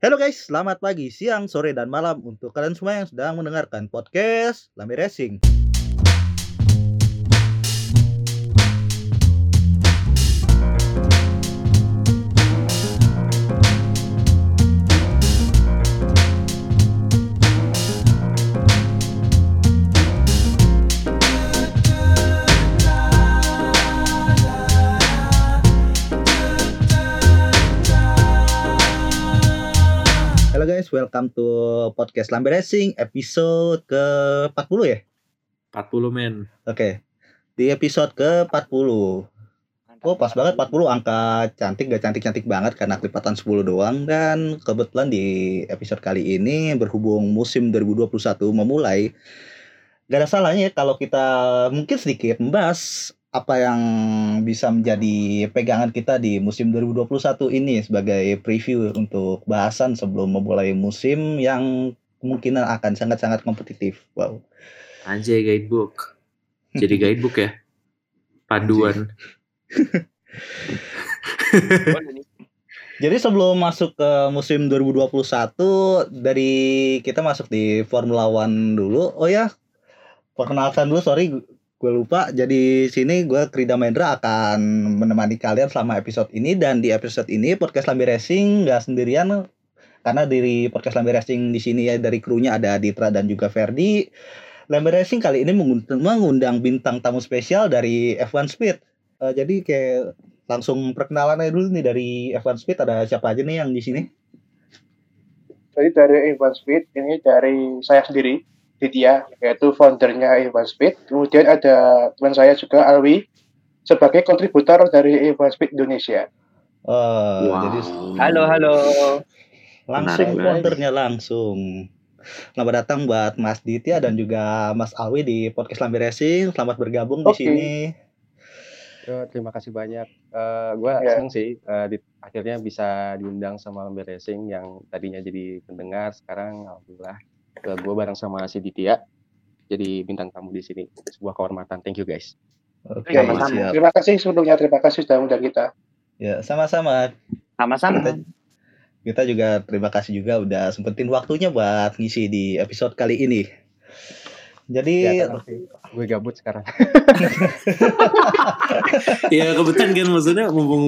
Halo guys, selamat pagi, siang, sore, dan malam untuk kalian semua yang sedang mendengarkan podcast Lambe Racing. Guys, welcome to podcast Lambe Racing episode ke-40 ya? 40 men. Oke. Di episode ke-40. Oh, pas banget 40 angka cantik gak cantik-cantik banget karena kelipatan 10 doang dan kebetulan di episode kali ini berhubung musim 2021 memulai gak ada salahnya kalau kita mungkin sedikit membahas apa yang bisa menjadi pegangan kita di musim 2021 ini sebagai preview untuk bahasan sebelum memulai musim yang kemungkinan akan sangat-sangat kompetitif. Wow. Anjay guidebook. Jadi guidebook ya. Paduan. Jadi sebelum masuk ke musim 2021 dari kita masuk di Formula One dulu. Oh ya, perkenalkan dulu sorry gue lupa. Jadi sini gue Krida Mendra akan menemani kalian selama episode ini dan di episode ini podcast Lambi Racing nggak sendirian karena dari podcast Lambi Racing di sini ya dari krunya ada Ditra dan juga Ferdi. Lambi Racing kali ini mengundang, mengundang bintang tamu spesial dari F1 Speed. Eh, jadi kayak langsung perkenalan aja dulu nih dari F1 Speed ada siapa aja nih yang di sini? Jadi dari Evan Speed ini dari saya sendiri, Ditya, yaitu foundernya Evan Speed. Kemudian ada teman saya juga Alwi sebagai kontributor dari Evan Speed Indonesia. Oh, Wow. jadi Halo, halo. langsung Menarik foundernya langsung. Selamat datang buat Mas Ditya dan juga Mas Alwi di podcast Lambi Racing. Selamat bergabung di Oke. sini. Yo, terima kasih banyak. Eh gue Ya. seneng sih eh, di- akhirnya bisa diundang sama Lambe Racing yang tadinya jadi pendengar, sekarang alhamdulillah gue bareng sama si Ditya jadi bintang tamu di sini. Sebuah kehormatan. Thank you guys. Oke, sama-sama. siap. Terima kasih sebelumnya, terima kasih sudah undang kita. Ya, sama-sama. Sama-sama. Kita, kita juga terima kasih juga udah sempetin waktunya buat ngisi di episode kali ini. Jadi Ya. Gue gabut sekarang. ya kebetulan kan maksudnya mumpung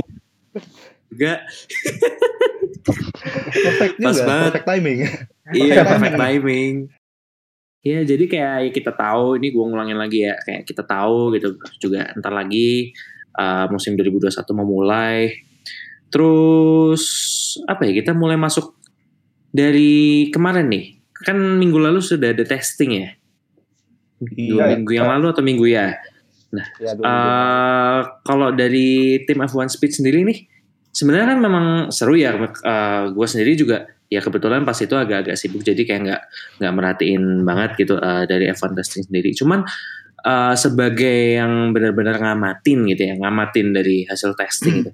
juga perfect Pas juga, banget. perfect timing. Iya Perfect perfect timing. Iya jadi kayak ya kita tahu ini gue ngulangin lagi ya kayak kita tahu gitu. Juga ntar lagi uh, musim 2021 mau mulai. Terus apa ya kita mulai masuk dari kemarin nih. Kan minggu lalu sudah ada testing ya? Dua Iya, minggu yang lalu atau minggu ya? Ya, dulu Eh, kalau dari tim F1 Speed sendiri nih, sebenarnya kan memang seru ya. gue sendiri juga ya kebetulan pas itu agak-agak sibuk, jadi kayak nggak nggak merhatiin banget gitu eh, dari F1 testing sendiri. Cuman eh, sebagai yang benar-benar ngamatin gitu ya, ngamatin dari hasil testing gitu.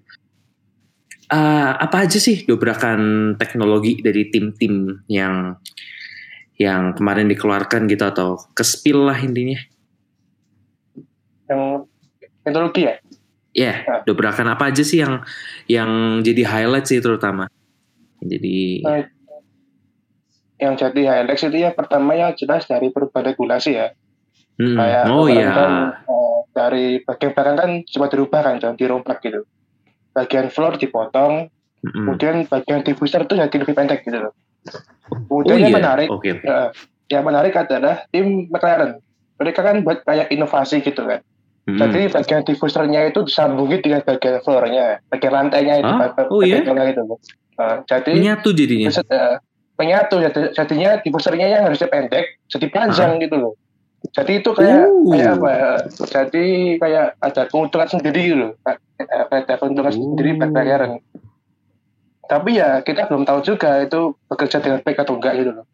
Eh, apa aja sih dobrakan teknologi dari tim-tim yang yang kemarin dikeluarkan gitu atau kespil lah intinya? Yang teknologi ya? Ya, Ah. dobrakan apa aja sih yang yang jadi highlight sih terutama. Jadi Eh, Yang jadi highlight itu ya pertama yang jelas dari perubahan regulasi ya. hmm, Kayak oh iya, kan, eh, dari bagian belakang kan cuma dirubah kan, jangan dirompak gitu. Bagian floor dipotong, Mm-mm. kemudian bagian diffuser itu jadi lebih pendek gitu loh. oh Kemudian yang iya, menarik, oke oke. ya, yang menarik adalah tim McLaren. Mereka kan buat kayak inovasi gitu kan. Mm. Jadi bagian diffusernya itu disambungin dengan bagian floornya, bagian lantainya itu, Ah, bagian oh iya? bagian gitu. Eh, jadi menyatu jadinya. Eh, menyatu jadi- jadinya diffusernya yang harusnya pendek jadi panjang gitu loh jadi itu kayak Uh. kayak apa ya jadi kayak ada keuntungan sendiri gitu loh ada keuntungan Uh. sendiri McLaren tapi ya kita belum tahu juga itu bekerja dengan baik atau enggak gitu loh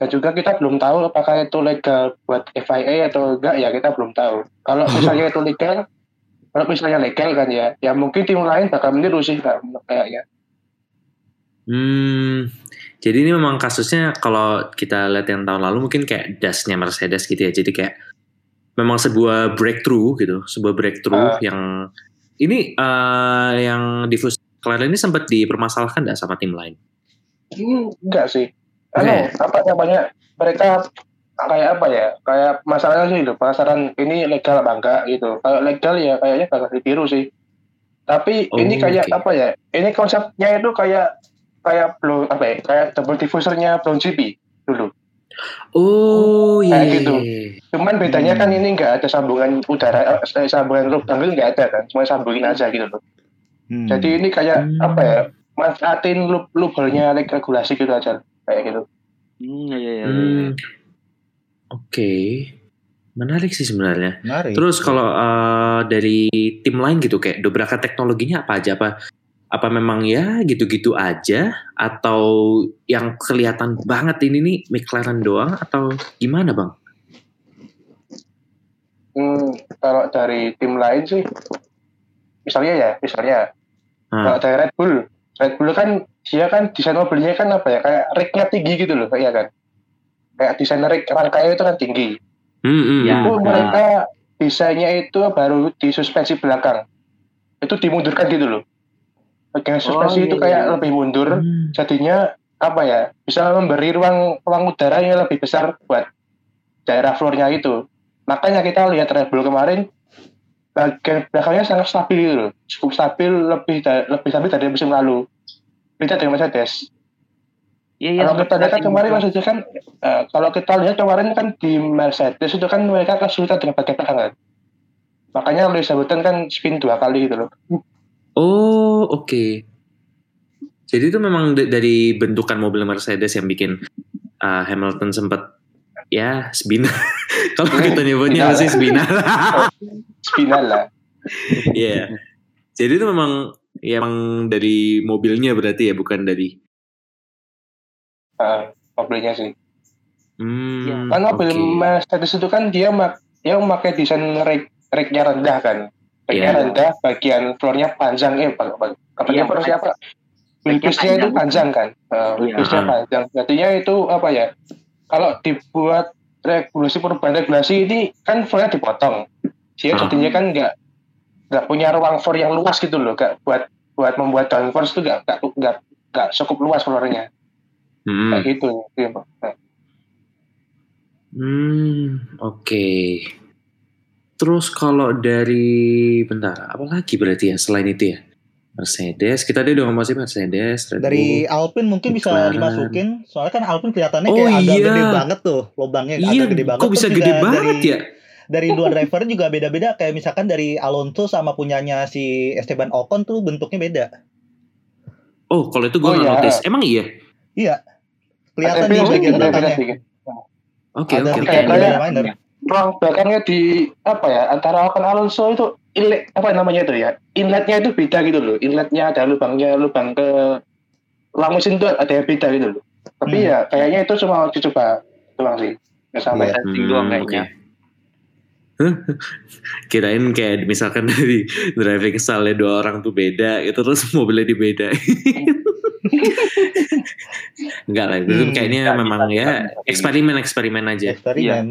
dan juga kita belum tahu apakah itu legal buat FIA atau enggak ya kita belum tahu kalau misalnya itu legal kalau misalnya legal kan ya ya mungkin tim lain bakal meniru sih kayaknya Hmm, jadi ini memang kasusnya kalau kita lihat yang tahun lalu mungkin kayak dasnya Mercedes gitu ya. Jadi kayak memang sebuah breakthrough gitu, sebuah breakthrough Ah. yang ini eh, yang diffuse McLaren ini sempat dipermasalahkan nggak sama tim lain? Hmm, enggak sih. Anu, Enggak apa namanya? Mereka kayak apa ya? Kayak masalahnya sih itu penasaran ini legal apa enggak gitu. Kalau legal ya kayaknya bakal ditiru sih. Tapi Oh, ini kayak oke. apa ya? Ini konsepnya itu kayak kayak blow apa ya? Kayak double diffusernya Brown GP dulu. Oh iya. Kayak gitu. iya. Cuman bedanya Hmm. kan ini enggak ada sambungan udara, eh, sambungan lubang itu enggak ada kan, cuma sambungin aja gitu loh. Hmm. Jadi ini kayak Hmm. apa ya? Manfaatin loop loophole-nya regulasi gitu aja, kayak gitu. Hmm, iya iya. iya. Hmm. Oke. Menarik sih sebenarnya. Menarik. Terus kalau eh, dari tim lain gitu kayak dobrakan teknologinya apa aja apa apa memang ya gitu-gitu aja atau yang kelihatan banget ini nih McLaren doang atau gimana bang? Hmm, kalau dari tim lain sih, misalnya ya, misalnya kalau Nah, dari Red Bull, Red Bull kan dia kan desain mobilnya kan apa ya, kayak rignya tinggi gitu loh, iya kan? Kayak desain rig rangkanya itu kan tinggi. hmm, hmm, Ya. Itu hmm. mereka desainnya itu baru di suspensi belakang, itu dimundurkan gitu loh. Bagian suspensi iya, itu iya, kayak iya. lebih mundur, Hmm. jadinya apa ya, bisa memberi ruang ruang udara yang lebih besar buat daerah floornya itu. Makanya kita lihat Red Bull kemarin bagian belakangnya sangat stabil gitu loh. Cukup stabil lebih da- lebih stabil dari musim lalu. Beda dengan Mercedes. Iya iya. kalau kita lihat kan kemarin Mercedes kan eh, kalau kita lihat kemarin kan di Mercedes itu kan mereka kesulitan dengan bagian belakang kan. Makanya Lewis Hamilton kan spin dua kali gitu loh. Oh oke. Jadi itu memang d- dari bentukan mobil Mercedes yang bikin uh, Hamilton sempat ya spinal. Kalau kita nyebutnya masih spinal. Spinal lah. Iya. Jadi itu memang ya emang dari mobilnya berarti ya bukan dari. Eh, mobilnya sih. Hmm, Iya. Kan mobil oke. Mercedes itu kan dia mak dia memakai desain rig rignya rendah kan. Rignya Iya. rendah, bagian floornya panjang eh apa apa apa floor siapa? Wheelbase-nya itu panjang kan. Uh, panjang. Jadinya itu apa ya? Kalau dibuat regulasi perubahan regulasi ini kan floornya dipotong. Dia jadinya kan nggak nggak punya ruang floor yang luas gitu loh. Nggak buat buat membuat downforce itu nggak nggak nggak nggak cukup luas floornya. Hmm. Kayak gitu. Pak. Nah, Hmm, oke. Terus kalau dari bentar, apa lagi berarti ya selain itu ya? Mercedes, kita tadi udah ngomong sih Mercedes, Red Dari Bull. Alpine mungkin bisa McLaren. dimasukin. Soalnya kan Alpine kelihatannya Oh, kayak agak iya. gede banget tuh lubangnya Iya, agak gede banget. kok bisa gede banget dari, ya? Dari dua driver juga beda-beda. Kayak misalkan dari Alonso sama punyanya si Esteban Ocon tuh bentuknya beda. Oh, kalau itu gue Oh, iya. notice. Emang iya? Iya. Kelihatan di bagian belakangnya. Oke, oke, sedikit kayak- oke. beda kayak- minor. ruang belakangnya di apa ya antara Ocon Alonso itu inlet apa namanya itu ya inletnya itu beda gitu loh inletnya ada lubangnya lubang ke ruang mesin itu ada yang beda gitu loh tapi Hmm. ya kayaknya itu cuma dicoba doang sih nggak sampai Iya. Testing doang Hmm, kayaknya. oke. Kirain kayak misalkan dari driving style dua orang tuh beda, itu terus mobilnya dibeda. Enggak lah, itu Hmm, kayaknya bisa, memang bisa, ya eksperimen eksperimen aja. eksperimen.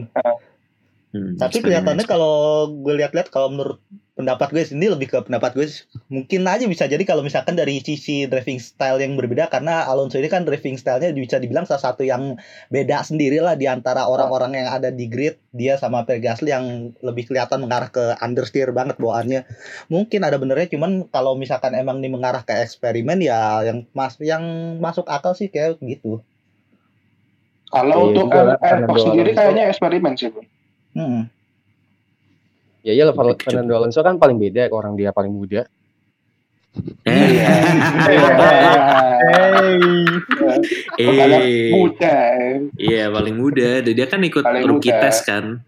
Hmm, Tapi kelihatannya kalau gue lihat-lihat kalau menurut pendapat gue sendiri lebih ke pendapat gue mungkin aja bisa jadi kalau misalkan dari sisi driving style yang berbeda karena Alonso ini kan driving stylenya bisa dibilang salah satu yang beda sendiri lah di antara orang-orang yang ada di grid dia sama Pierre Gasly yang lebih kelihatan mengarah ke understeer banget bawaannya. Mungkin ada benernya cuman kalau misalkan emang ini mengarah ke eksperimen ya yang mas yang masuk akal sih kayak gitu. Kalau Iya untuk Airbox sendiri kayaknya eksperimen sih bro Hmm. Ya iyalah Fernando Alonso kan paling beda orang dia paling muda. Eh, Pembalap eh, muda iya paling muda. Dan Dia kan ikut Paling rookie muda. test kan,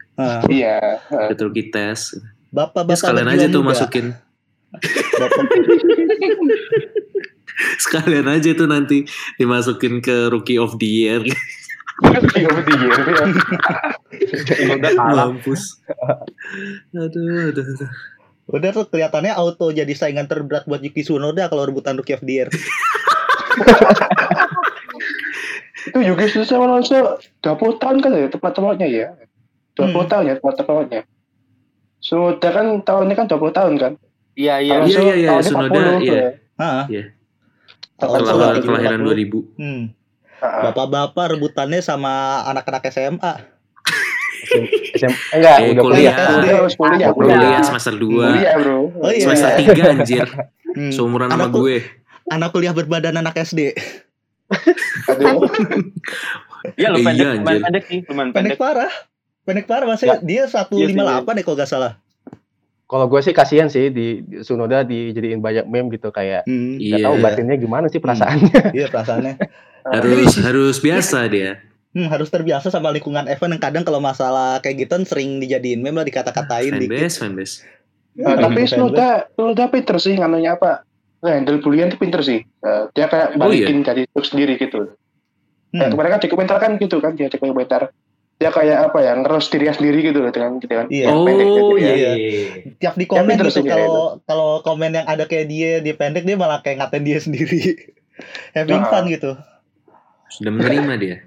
iya ikut rookie test. Ya, bapak-bapak sekalian aja tuh muda. masukin, Bapak- sekalian aja tuh nanti dimasukin ke rookie of the year. Iya, betul, iya. Udah kalah. Mampus. Aduh, aduh, aduh. Udah tuh kelihatannya auto jadi saingan terberat buat Yuki Tsunoda kalau rebutan Rookie of the Year. itu Yuki Tsunoda Alonso 20 tahun kan ya tepat-tepatnya ya 20 Hmm. tahun ya tepat-tepatnya Sudah kan tahunnya kan 20 tahun kan Iya iya. Iya, iya, iya, Tsunoda, 40, iya. ya. Tahun Kelahiran, 1940. kelahiran 2000. Hmm. Bapak-bapak rebutannya sama anak-anak SMA. SM, enggak, Eh, udah kuliah. kuliah. Kuliah, harus kuliah, bro. Kuliah semester 2. Kuliah, bro. Oh iya. Semester 3 anjir. Hmm. Seumuran sama gue. Anak kuliah berbadan anak SD. Aduh. Iya lu Iya, pendek, anjir. lumayan pendek sih, lumayan Pendek pendek. parah. Pendek parah maksudnya dia 158 ya kalau nggak salah. Kalau gue sih kasihan sih di, di Sunoda dijadiin banyak meme gitu kayak Hmm. nggak Iya. tahu batinnya gimana sih perasaannya. Iya perasaannya. Harus harus biasa dia. Hmm, harus terbiasa sama lingkungan event yang kadang kalau masalah kayak gitu sering dijadiin meme lah dikata-katain dikit. Fanbase, fanbase. Nah, Hmm, tapi fanbase. Snoda, Snoda pinter sih nganunya apa? Handle bulian tuh pinter sih. Eh, dia kayak Oh, iya? balikin dari joke sendiri gitu. Hmm. kemarin kan dokumenter kan gitu kan dia dokumenter. Dia kayak apa ya ngeros diri sendiri gitu loh dengan gitu kan. Iya. Pendek gitu Oh ya. iya. Tiap di komen pinter gitu kalau kalau komen yang ada kayak dia dia pendek dia malah kayak ngatain dia sendiri. Having Nah. fun gitu. Sudah menerima dia.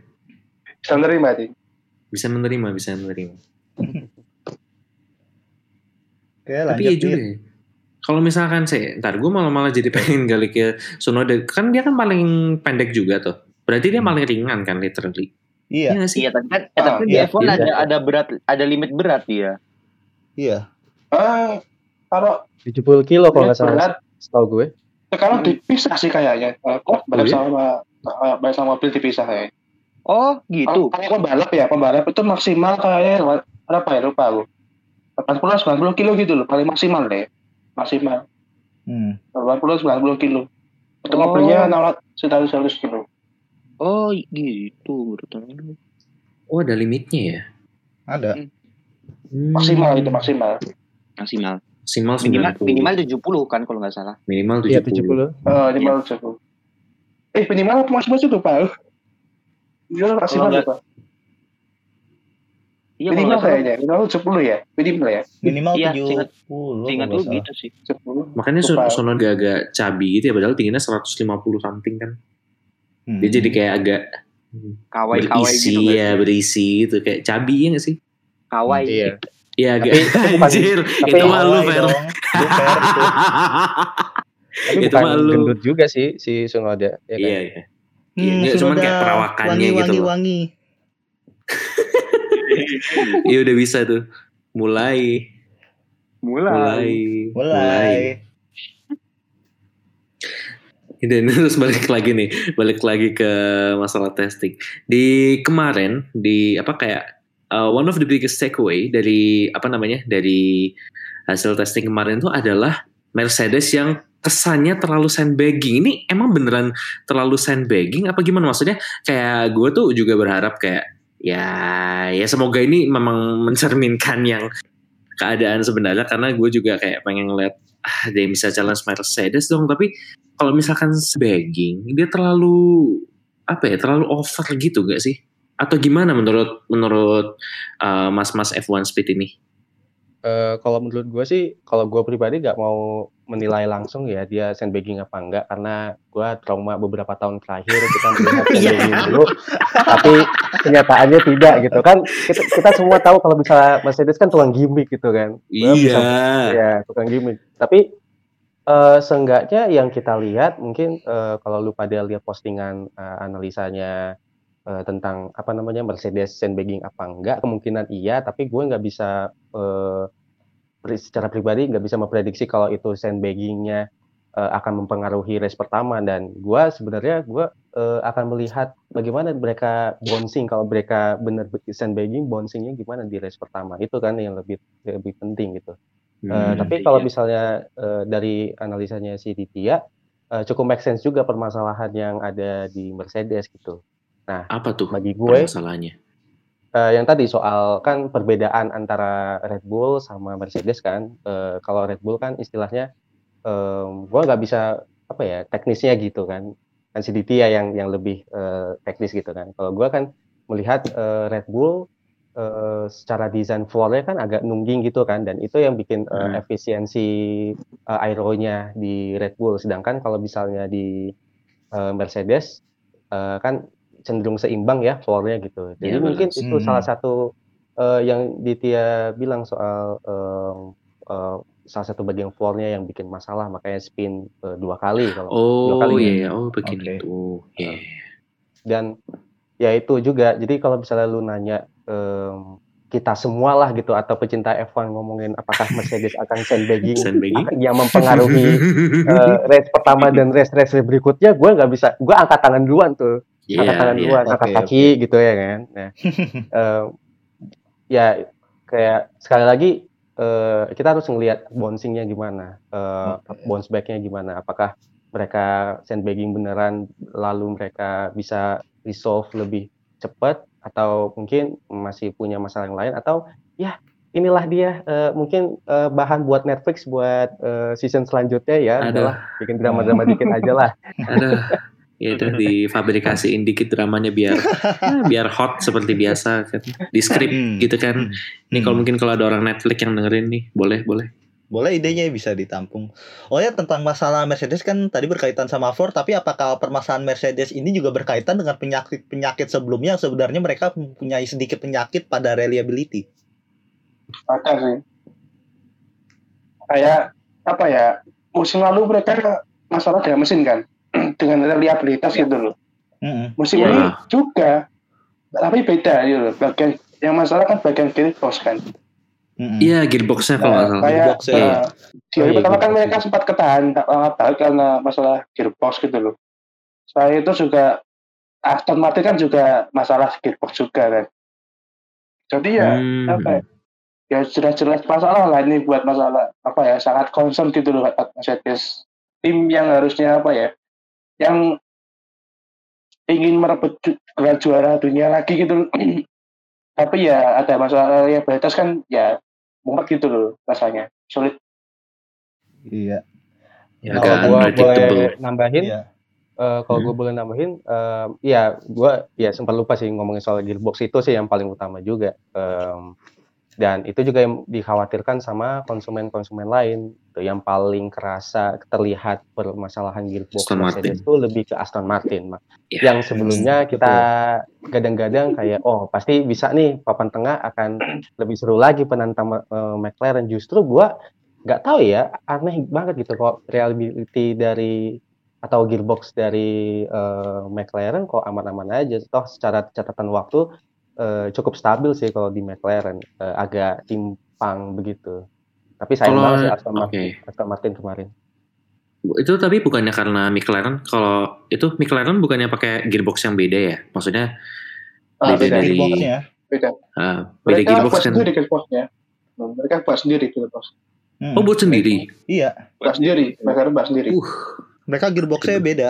Bisa nerima sih. Bisa menerima, bisa menerima. Oke, Tapi lanjut. ya juga ya. Kalau misalkan saya, ntar gue malah malah jadi pengen gali ke Sonoda. Kan dia kan paling pendek juga tuh. Berarti dia paling ringan kan literally. Iya, Iya sih? Iya, tapi kan eh, Ah, tapi di iya, F1 iya. ada ada berat ada limit berat dia. iya. Ah, kalau 70 kilo kalau nggak salah berat, setahu gue. kalau dipisah sih kayaknya. Eh, Kok balap iya? sama balap sama mobil dipisah ya. Oh, gitu. Kalau pembalap ya, pembalap itu maksimal kayaknya berapa ya lupa aku. 80 90 kilo gitu loh, paling maksimal deh. Maksimal. Hmm. 80 90 kilo. Itu Oh. mobilnya 600 100 100 kilo. Oh, gitu. Oh ada limitnya ya? Ada. Hmm. Maksimal itu maksimal. Maksimal. Maksimal Minimal 90. minimal 70 kan kalau nggak salah. Minimal 70. Iya 70. Eh, minimal cukup. Eh, minimal apa maksimal cukup, Pak? Minimal maksimal Kalau lupa. Iya, Minimal kayaknya, minimal 10 ya. Minimal ya. Minimal Iya, 70. seingat- kalau Ingat salah. gitu sih. 10. Makanya Son Lupa. Sono agak-agak cabi gitu ya. Padahal tingginya 150 something kan. Hmm. Dia jadi kayak agak Kawai-kawai berisi gitu nggak ya, sih? berisi gitu. Kayak cabi ya gak sih? Kawai. Iya. Iya agak itu anjir. tapi itu mah lu Kawai Fer. Tapi Itu bukan mah lu. gendut juga sih si Sunoda. Ya kan? Iya, iya. Hmm, Iya, cuman kayak perawakannya wangi, gitu wangi, loh. wangi. Iya udah bisa tuh. Mulai, mulai, Mulai. Dan terus balik lagi nih, balik lagi ke masalah testing. Di kemarin di apa kayak uh, one of the biggest takeaway dari apa namanya dari hasil testing kemarin itu adalah Mercedes yang kesannya terlalu sandbagging. Ini emang beneran terlalu sandbagging apa gimana maksudnya? Kayak gue tuh juga berharap kayak ya ya semoga ini memang mencerminkan yang keadaan sebenarnya karena gue juga kayak pengen ngeliat ah dia bisa challenge Mercedes dong tapi kalau misalkan begging dia terlalu apa ya terlalu over gitu gak sih atau gimana menurut menurut uh, mas-mas F1 Speed ini Eh, kalau menurut gue sih, kalau gue pribadi nggak mau menilai langsung ya dia sandbagging apa enggak karena gue trauma beberapa tahun terakhir kita melihat Iya. sandbagging dulu, tapi kenyataannya tidak gitu kan. Kita, kita semua tahu kalau misalnya Mercedes kan tukang gimmick gitu kan. Gua bisa- iya ya tukang gimmick. Tapi eh seenggaknya yang kita lihat mungkin eh, kalau lu pada lihat postingan eh, analisanya eh, tentang apa namanya Mercedes sandbagging apa enggak kemungkinan iya tapi gue nggak bisa eh, pri- secara pribadi nggak bisa memprediksi kalau itu sandbaggingnya eh, akan mempengaruhi race pertama. Dan gue sebenarnya gue eh, akan melihat bagaimana mereka bouncing. Kalau mereka benar sandbagging bouncingnya gimana di race pertama. Itu kan yang lebih lebih penting gitu. Eh, Hmm, tapi kalau misalnya eh, dari analisanya si Ditya eh, cukup make sense juga permasalahan yang ada di Mercedes gitu. apa tuh Bagi gue masalahnya eh, yang tadi soal kan perbedaan antara Red Bull sama Mercedes kan. Eh, kalau Red Bull kan istilahnya em, gue nggak bisa apa ya teknisnya gitu kan. Kan si Ditya yang yang lebih eh, teknis gitu kan. Kalau gue kan melihat eh, Red Bull eh, secara desain floornya kan agak nungging gitu kan dan itu yang bikin Hmm. efisiensi eh, aeronya di Red Bull sedangkan kalau misalnya di eh, Mercedes eh, kan cenderung seimbang ya floornya gitu jadi Iya, mungkin balance. itu Hmm. salah satu eh, yang Ditya bilang soal em, eh, salah satu bagian floornya yang bikin masalah makanya spin eh, dua kali kalau Oh dua kali iya, gitu. iya. oh begini Oke. tuh. Iya. dan ya itu juga jadi kalau misalnya lu nanya em, kita semua lah gitu atau pecinta F1 ngomongin apakah Mercedes akan sandbagging Sandbagging. yang mempengaruhi eh, race pertama dan race-race berikutnya gue nggak bisa gue angkat tangan duluan tuh Iya, tangan iya. duluan angkat Oke, kaki gitu ya kan nah em, ya kayak sekali lagi eh, kita harus ngelihat bouncingnya gimana eh, Oke. bounce backnya gimana apakah mereka sandbagging beneran lalu mereka bisa resolve lebih cepat atau mungkin masih punya masalah yang lain atau ya inilah dia eh, mungkin eh, bahan buat Netflix buat eh, season selanjutnya ya Aduh. udahlah bikin drama-drama dikit aja lah Aduh. Ya itu difabrikasiin dikit dramanya biar ya, biar hot seperti biasa kan. Di skrip Hmm. gitu kan. Ini kalau mungkin kalau ada orang Netflix yang dengerin nih, boleh, boleh. Boleh idenya bisa ditampung. Oh ya tentang masalah Mercedes kan tadi berkaitan sama Ford, tapi apakah permasalahan Mercedes ini juga berkaitan dengan penyakit-penyakit sebelumnya yang sebenarnya mereka mempunyai sedikit penyakit pada reliability? ada sih kayak apa ya musim lalu mereka masalah dengan mesin kan dengan reliabilitas gitu loh Mm-mm. musim Iya. ini juga tapi beda gitu loh bagian yang masalah kan bagian gearbox kan. Iya, gearboxnya kalau nggak Nah, salah. kayak Gearbox ya. eh, di hari Oh, iya, pertama kan mereka sempat ketahan tak lama banget karena masalah gearbox gitu loh selain itu juga Aston Martin kan juga masalah gearbox juga kan jadi ya Hmm. apa ya, ya jelas-jelas masalah lah ini buat masalah apa ya sangat concern gitu loh Mercedes tim yang harusnya apa ya yang ingin merebut gelar juara dunia lagi gitu tapi ya ada masalah reliabilitas kan ya mumet gitu loh rasanya sulit Iya. Ya, kalau gua unpredictable. boleh nambahin Iya. Eh, kalau Hmm. gue boleh nambahin, eh, ya gue ya sempat lupa sih ngomongin soal gearbox itu sih yang paling utama juga. Em, dan itu juga yang dikhawatirkan sama konsumen-konsumen lain. Tuh, yang paling kerasa terlihat permasalahan gearbox Aston Mercedes itu lebih ke Aston Martin. Ya. Yang sebelumnya kita gadang-gadang kayak oh pasti bisa nih papan tengah akan lebih seru lagi penantang eh, McLaren. Justru gue nggak tahu ya aneh banget gitu kok reliability dari atau gearbox dari eh, McLaren kok aman-aman aja. Toh secara catatan waktu eh, cukup stabil sih kalau di McLaren, Eh, agak timpang begitu. Tapi sayang Kalau- banget sih Aston Martin, oke. Aston Martin kemarin. Itu tapi bukannya karena McLaren, kalau itu McLaren bukannya pakai gearbox yang beda ya? Maksudnya Ah, Beda beda dari- Gearboxnya. beda ah, beda mereka gearbox buat kan? sendiri gearboxnya Hmm, mereka buat sendiri gearbox Mm. Oh buat sendiri. Iya. buat sendiri mereka buat sendiri Uh. Mereka gearboxnya beda.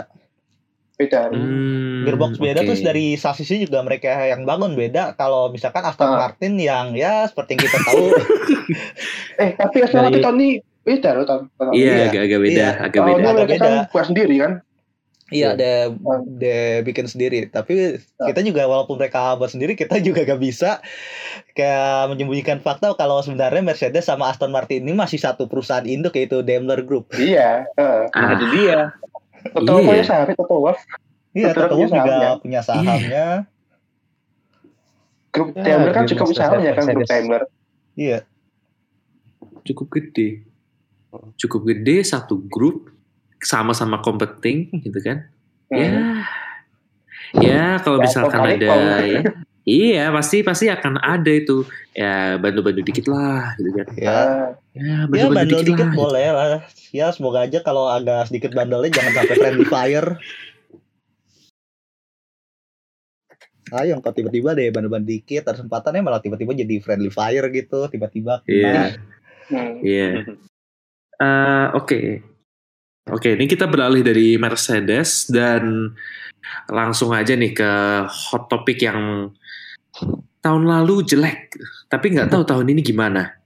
Beda Hmm, Gearbox beda oke. terus dari sasisnya juga mereka yang bangun beda. Kalau misalkan Aston Ah. Martin yang ya seperti yang kita tahu eh tapi Aston Martin tahun ini beda loh tahun. Iya, Iya. agak-agak beda, Iya. agak tahun beda. ini Agak mereka kan beda. buat sendiri kan Iya, Iya. dia dia bikin sendiri. Tapi kita juga walaupun mereka buat sendiri, kita juga gak bisa kayak menyembunyikan fakta kalau sebenarnya Mercedes sama Aston Martin ini masih satu perusahaan induk yaitu Daimler Group. iya eh. Ah, Jadi dia Toto Iya. punya sahabat Toto Wolff Iya, Toto punya Wolff juga sahamnya. punya sahamnya. grup Ya, Daimler kan di juga Mercedes- usahanya kan grup. Daimler Iya. cukup gede. Cukup gede satu grup sama-sama competing gitu kan. Ya. Hmm. Ya, kalau Ya, misalkan ada ya. Iya, pasti pasti akan ada itu. Ya, bantu-bantu dikit lah gitu kan. Ya, Ah, Ya, ya bandel dikit, dikit lah. gitu. boleh lah. Ya semoga aja kalau agak sedikit bandelnya jangan sampai friendly fire. Ayo kok tiba-tiba deh bandel-bandel dikit ada kesempatannya malah tiba-tiba jadi friendly fire gitu tiba-tiba Iya. hmm. Iya. Eh, Oke. Oke, ini kita beralih dari Mercedes dan langsung aja nih ke hot topic yang tahun lalu jelek, tapi nggak tahu tahun ini gimana.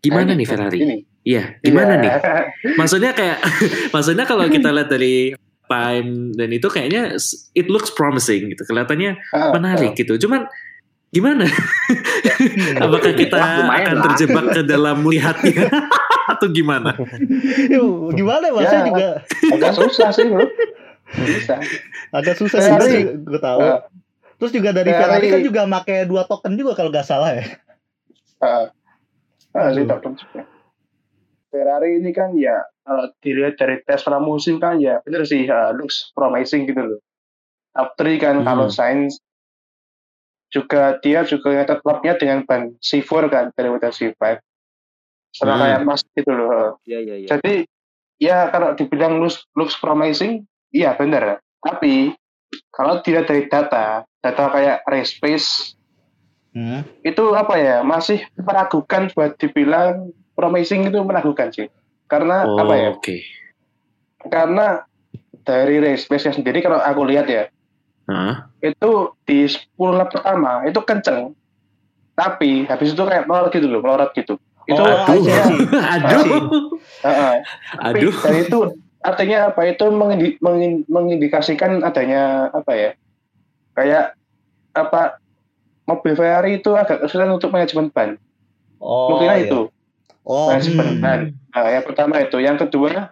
Gimana nih ini, Ferrari? Iya, gimana Iya. nih? Maksudnya kayak, maksudnya kalau kita lihat dari time dan itu kayaknya it looks promising gitu, kelihatannya Ah, menarik gitu. Cuman gimana? Hmm. Apakah kita akan lah. terjebak ke dalam melihatnya atau gimana? Yuk, gimana ya, Mas? Saya Ya. juga agak susah sih bro bisa agak susah sih gue tahu. Ah. Terus juga dari Ferrari. Ferrari kan juga make dua token juga kalau nggak salah ya. Ah, ah, sih, tak- tak- Ferrari ini kan ya kalau dilihat dari tes pramusim kan ya bener sih uh, looks promising gitu loh. Top 3 kan Hmm. kalau Sainz juga dia juga klubnya dengan ban C4 kan daripada C5. Sama Hmm. kayak Mas gitu loh. Iya iya iya. Jadi ya kalau dibilang looks, looks promising, iya bener. Tapi kalau dilihat dari data, data kayak race pace Hmm. itu apa ya masih meragukan buat dibilang promising itu meragukan sih. Karena Oh, apa ya? oke. Karena dari race pace sendiri kalau aku lihat ya Hah? itu di 10 lap pertama itu kenceng tapi habis itu kayak melorot gitu loh melorot gitu itu Oh, I see, I see. Aduh. Heeh. Tapi Aduh. dan itu artinya apa itu mengindi- mengin- mengindikasikan adanya apa ya kayak apa mobil Ferrari itu agak kesulitan untuk manajemen ban Oh, mungkin iya. itu Oh, manajemen hmm. ban nah, yang pertama itu yang kedua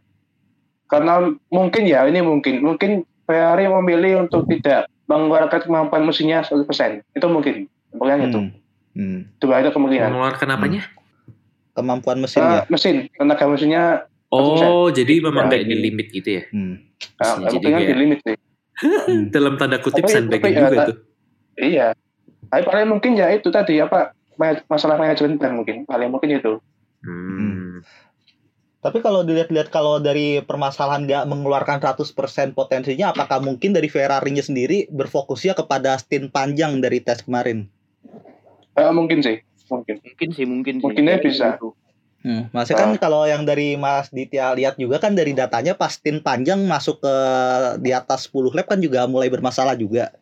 karena mungkin ya ini mungkin mungkin Ferrari memilih untuk tidak mengeluarkan kemampuan mesinnya 100% itu mungkin kemungkinan itu hmm. Hmm. dua itu kemungkinan Mengeluarkan apanya? Kemampuan mesin Ah, ya. mesin tenaga mesinnya Oh, jadi memang Ya, kayak di limit gitu ya? Hmm. ah, Jadi kemungkinan kayak- di limit sih Dalam tanda kutip sandbagging tapi, juga ya, tuh. Iya. Tapi paling mungkin ya itu tadi apa ma- masalah manajemen ban mungkin paling mungkin itu. Hmm. Tapi kalau dilihat-lihat kalau dari permasalahan nggak mengeluarkan 100% potensinya, apakah mungkin dari Ferrari-nya sendiri berfokusnya kepada stint panjang dari tes kemarin? Eh, mungkin sih, mungkin. Mungkin sih mungkin sih. Mungkinnya bisa. Hmm. Masih kan kalau yang dari Mas Ditya lihat juga kan dari datanya pas stint panjang masuk ke di atas 10 lap kan juga mulai bermasalah juga.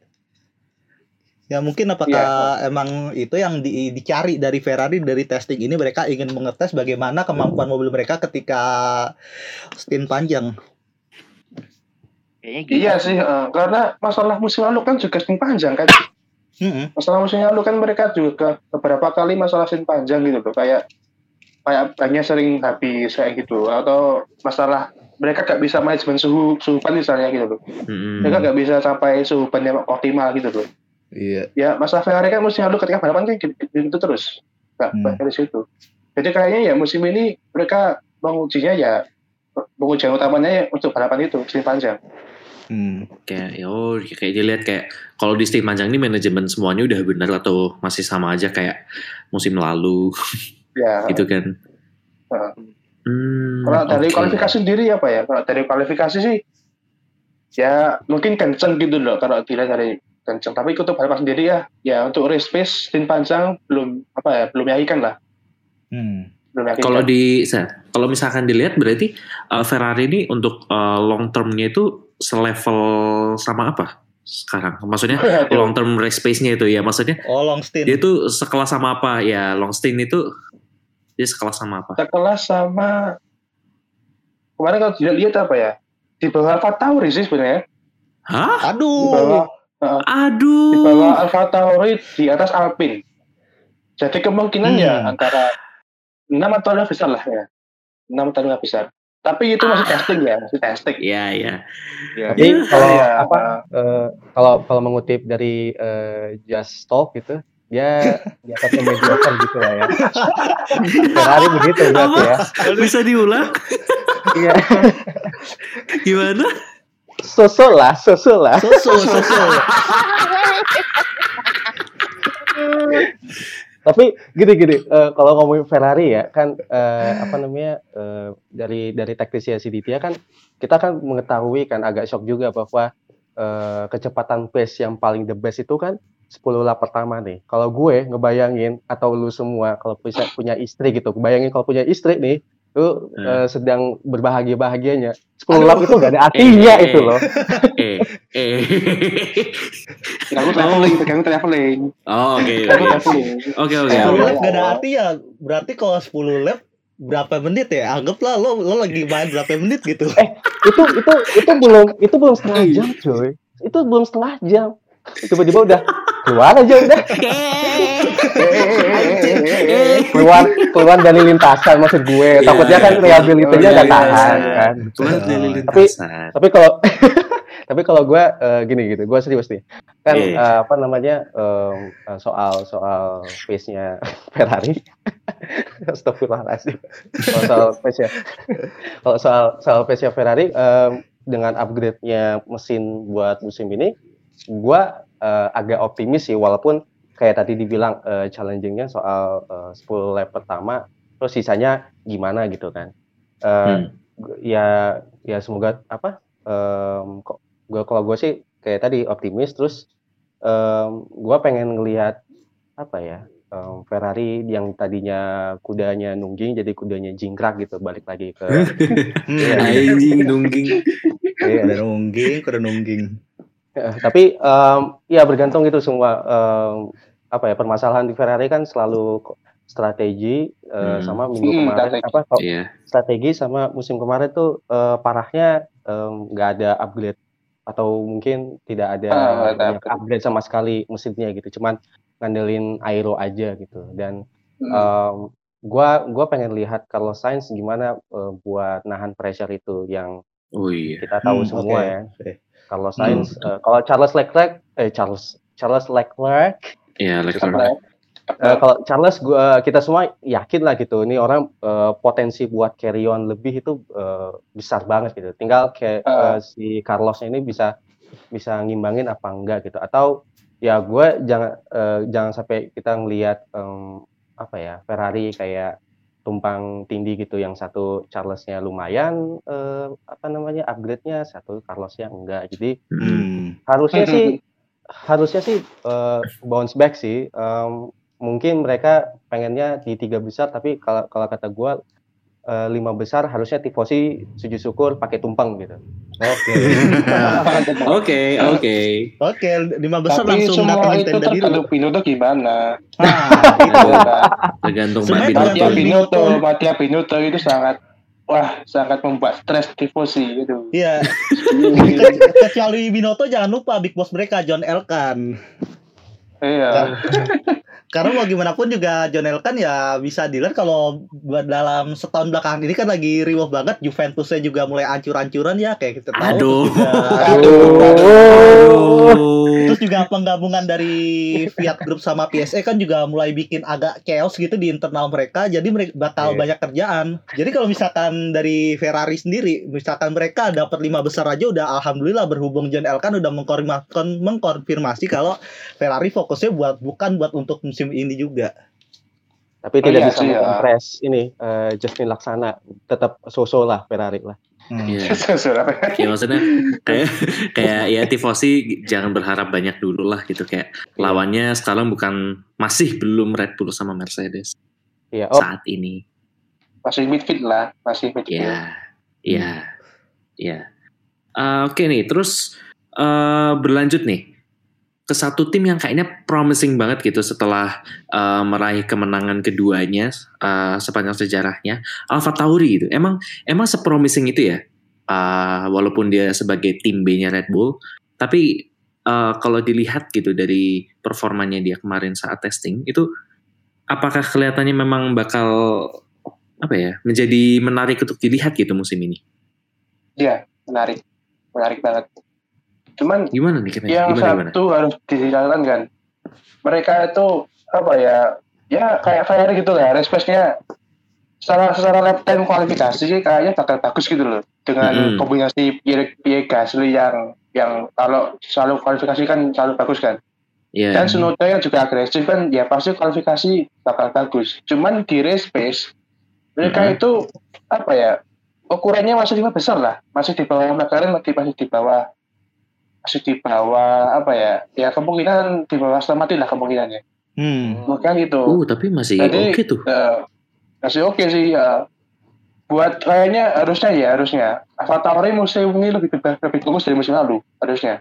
Ya mungkin apakah emang itu yang di- dicari dari Ferrari dari testing ini mereka ingin mengetes bagaimana kemampuan mobil mereka ketika stint panjang. Kayaknya gitu. Iya sih, eh, karena masalah musim lalu kan juga stint panjang kan. Masalah musim lalu kan mereka juga beberapa kali masalah stint panjang gitu loh, kayak kayak banyak sering habis kayak gitu atau masalah mereka gak bisa manajemen suhu suhu ban misalnya gitu loh. Hmm. Mereka gak bisa sampai suhu ban yang optimal gitu loh. Iya. ya masalah Ferrari kan musim lalu ketika balapan kan gitu, terus nggak Hmm. dari situ jadi kayaknya ya musim ini mereka mengujinya ya pengujian utamanya ya untuk balapan itu musim panjang Hmm. Kayak ya oh kayak dilihat kayak kalau di stint panjang ini manajemen semuanya udah benar atau masih sama aja kayak musim lalu ya gitu kan. Heeh. Hmm, kalau dari oke. kualifikasi sendiri apa ya kalau dari kualifikasi sih ya mungkin kenceng gitu loh kalau dilihat dari kenceng tapi untuk balapan sendiri ya ya untuk race pace stint panjang belum apa ya belum meyakinkan lah Hmm. Kalau di kalau misalkan dilihat berarti uh, Ferrari ini untuk uh, long termnya itu selevel sama apa sekarang? Maksudnya Aduh. long term race pace-nya itu ya maksudnya Oh long stint. dia itu sekelas sama apa ya long stint itu dia sekelas sama apa? sekelas sama kemarin kalau dilihat lihat apa ya di bawah Alfa Tauri sih sebenarnya Hah? di Aduh. bawah di bawah Aduh. Alfa Tauri di atas Alpine jadi kemungkinan Hmm. ya antara 6 atau 5 besar lah ya 6 atau 5 besar tapi itu masih Ah. testing ya masih testing Ya ya. Ya, Tapi Iya. kalau Ya, apa eh, kalau kalau mengutip dari eh, Just Talk gitu, dia di atasnya mediocre gitu lah ya. Ferrari begitu berarti ya. Bisa diulang? Iya. Gimana? Sosok lah, sosok lah. Susu, susu. Tapi gini-gini, eh, kalau ngomongin Ferrari ya kan eh, apa namanya eh, dari dari teknisi Siditya kan kita kan mengetahui kan agak shock juga bahwa eh, kecepatan pace yang paling the best itu kan 10 lap pertama nih. Kalau gue ngebayangin atau lu semua kalau bisa punya istri gitu, bayangin kalau punya istri nih, lu Hmm. eh, sedang berbahagia-bahagianya. 10 lap itu gak ada artinya Eh, itu loh. Eh, eh. Ganggu traveling ganggu traveling Oh, oke. Oke, oke. oke. 10 lap gak ada ya. arti ya. Berarti kalau 10 lap berapa menit ya? Anggaplah lo lo lagi main berapa menit gitu. itu itu itu belum itu belum setengah jam coy itu belum setengah jam tiba-tiba udah keluar aja udah keluar keluar dari lintasan maksud gue Iya, takutnya kan iya. reliability-nya Oh, nggak iya, iya, tahan iya. kan Keluar dari Tapi- lintasan. tapi kalau Tapi kalau gue eh, gini gitu, gue serius nih. Kan Iya, iya. eh, apa namanya eh, soal soal pace-nya Ferrari. Astagfirullahaladzim. Kalau soal pace-nya, kalau soal soal pace-nya Ferrari em, dengan upgrade-nya mesin buat musim ini, gue eh, agak optimis sih. Walaupun kayak tadi dibilang eh, challenging-nya soal eh, 10 lap pertama, terus sisanya gimana gitu kan. Eh, Hmm. ya ya semoga apa em, kok gue kalau gue sih kayak tadi optimis terus em, gue pengen ngelihat apa ya em, Ferrari yang tadinya kudanya nungging jadi kudanya jingkrak gitu balik lagi ke Hmm, Anjing nungging. iya. Nungging, udah nungging. Eh, tapi em, ya bergantung itu semua em, apa ya permasalahan di Ferrari kan selalu strategi eh, Hmm. sama minggu Hmm, kemarin strategi. apa kok Iya. strategi sama musim kemarin tuh eh, parahnya nggak ada upgrade atau mungkin tidak ada banyak upgrade. sama sekali mesinnya gitu cuman ngandelin aero aja gitu dan Hmm. em, gua gua pengen lihat kalau Sainz gimana eh, buat nahan pressure itu yang Oh iya. kita tahu Hmm, semua oke. ya Kalau Hmm, Sainz eh, kalau Charles Leclerc eh Charles Charles Leclerc. Iya, Apa Leclerc. Eh, kalau Charles gua kita semua yakin lah gitu ini orang eh, potensi buat carry on lebih itu eh, besar banget gitu. Tinggal kayak Ah. eh, si Carlos ini bisa bisa ngimbangin apa enggak gitu. Atau ya gue jangan eh, jangan sampai kita ngelihat em, apa ya Ferrari kayak tumpang tindih gitu yang satu Charlesnya lumayan eh, apa namanya upgrade-nya satu Carlosnya enggak jadi Hmm. Harusnya sih harusnya sih eh, bounce back sih Em, mungkin mereka pengennya di tiga besar tapi kalau kalau kata gua eh, lima besar harusnya tifosi sujud syukur pakai tumpeng gitu Oke. Oke, oke. Oke, lima besar Tapi langsung semua datangin itu tenda biru. Binotto gimana. Nah, Gitu. Tergantung Pak Binotto. Matia Binotto. Matia Binotto itu sangat wah sangat membuat stres tifosi gitu. Iya. Ke- Kecuali Binoto jangan lupa big boss mereka John Elkan. Iya. Karena mau gimana pun juga John Elkan ya bisa dilihat kalau buat dalam setahun belakangan ini kan lagi riuh banget Juventusnya juga mulai ancur-ancuran ya kayak kita tahu. Aduh. Terus juga, Aduh. Terus juga penggabungan dari Fiat Group sama PSA kan juga mulai bikin agak chaos gitu di internal mereka. Jadi mereka bakal Iya. banyak kerjaan. Jadi kalau misalkan dari Ferrari sendiri, misalkan mereka dapat lima besar aja udah alhamdulillah berhubung John Elkan udah mengkonfirmasi, mengkonfirmasi kalau Ferrari fokusnya buat bukan buat untuk musim ini juga. tapi Oh tidak iya bisa sih, ya. mengimpress ini eh, Justin Laksana tetap so-so lah Ferrari lah Hmm. Iya. Saudara. Ya maksudnya kayak kayak ya tifosi jangan berharap banyak dulu lah gitu kayak lawannya sekarang bukan masih belum Red Bull sama Mercedes iya oh saat ini. Masih midfield lah, masih midfield. Ya, ya, ya. Eh, Oke nih, terus eh, berlanjut nih ke satu tim yang kayaknya promising banget gitu setelah eh, meraih kemenangan keduanya eh, sepanjang sejarahnya Alpha Tauri gitu. Emang emang sepromising itu ya, Eh, walaupun dia sebagai tim B-nya Red Bull, tapi eh, kalau dilihat gitu dari performanya dia kemarin saat testing itu, apakah kelihatannya memang bakal apa ya menjadi menarik untuk dilihat gitu musim ini? Iya, menarik. Menarik banget. Cuman Gimana nih kita? yang Gimana gimana? satu harus dijalankan kan. Mereka itu apa ya? Ya kayak Ferrari gitu lah, respectnya secara secara lap time kualifikasi sih kayaknya bakal bagus gitu loh dengan Mm-mm. kombinasi Pierre, Pierre Gasly yang yang kalau selalu kualifikasi kan selalu bagus kan Iya. dan Tsunoda yang juga agresif kan ya pasti kualifikasi bakal bagus cuman di race pace mereka Mhm. itu apa ya ukurannya masih lima besar lah masih di bawah McLaren masih masih di bawah masih di bawah apa ya ya kemungkinan di bawah Martin lah kemungkinannya Hmm. maka gitu Uh, tapi masih oke tuh. Eh, masih oke sih ya. Buat kayaknya harusnya ya harusnya Tauri musim ini lebih lebih, lebih bagus dari musim lalu harusnya.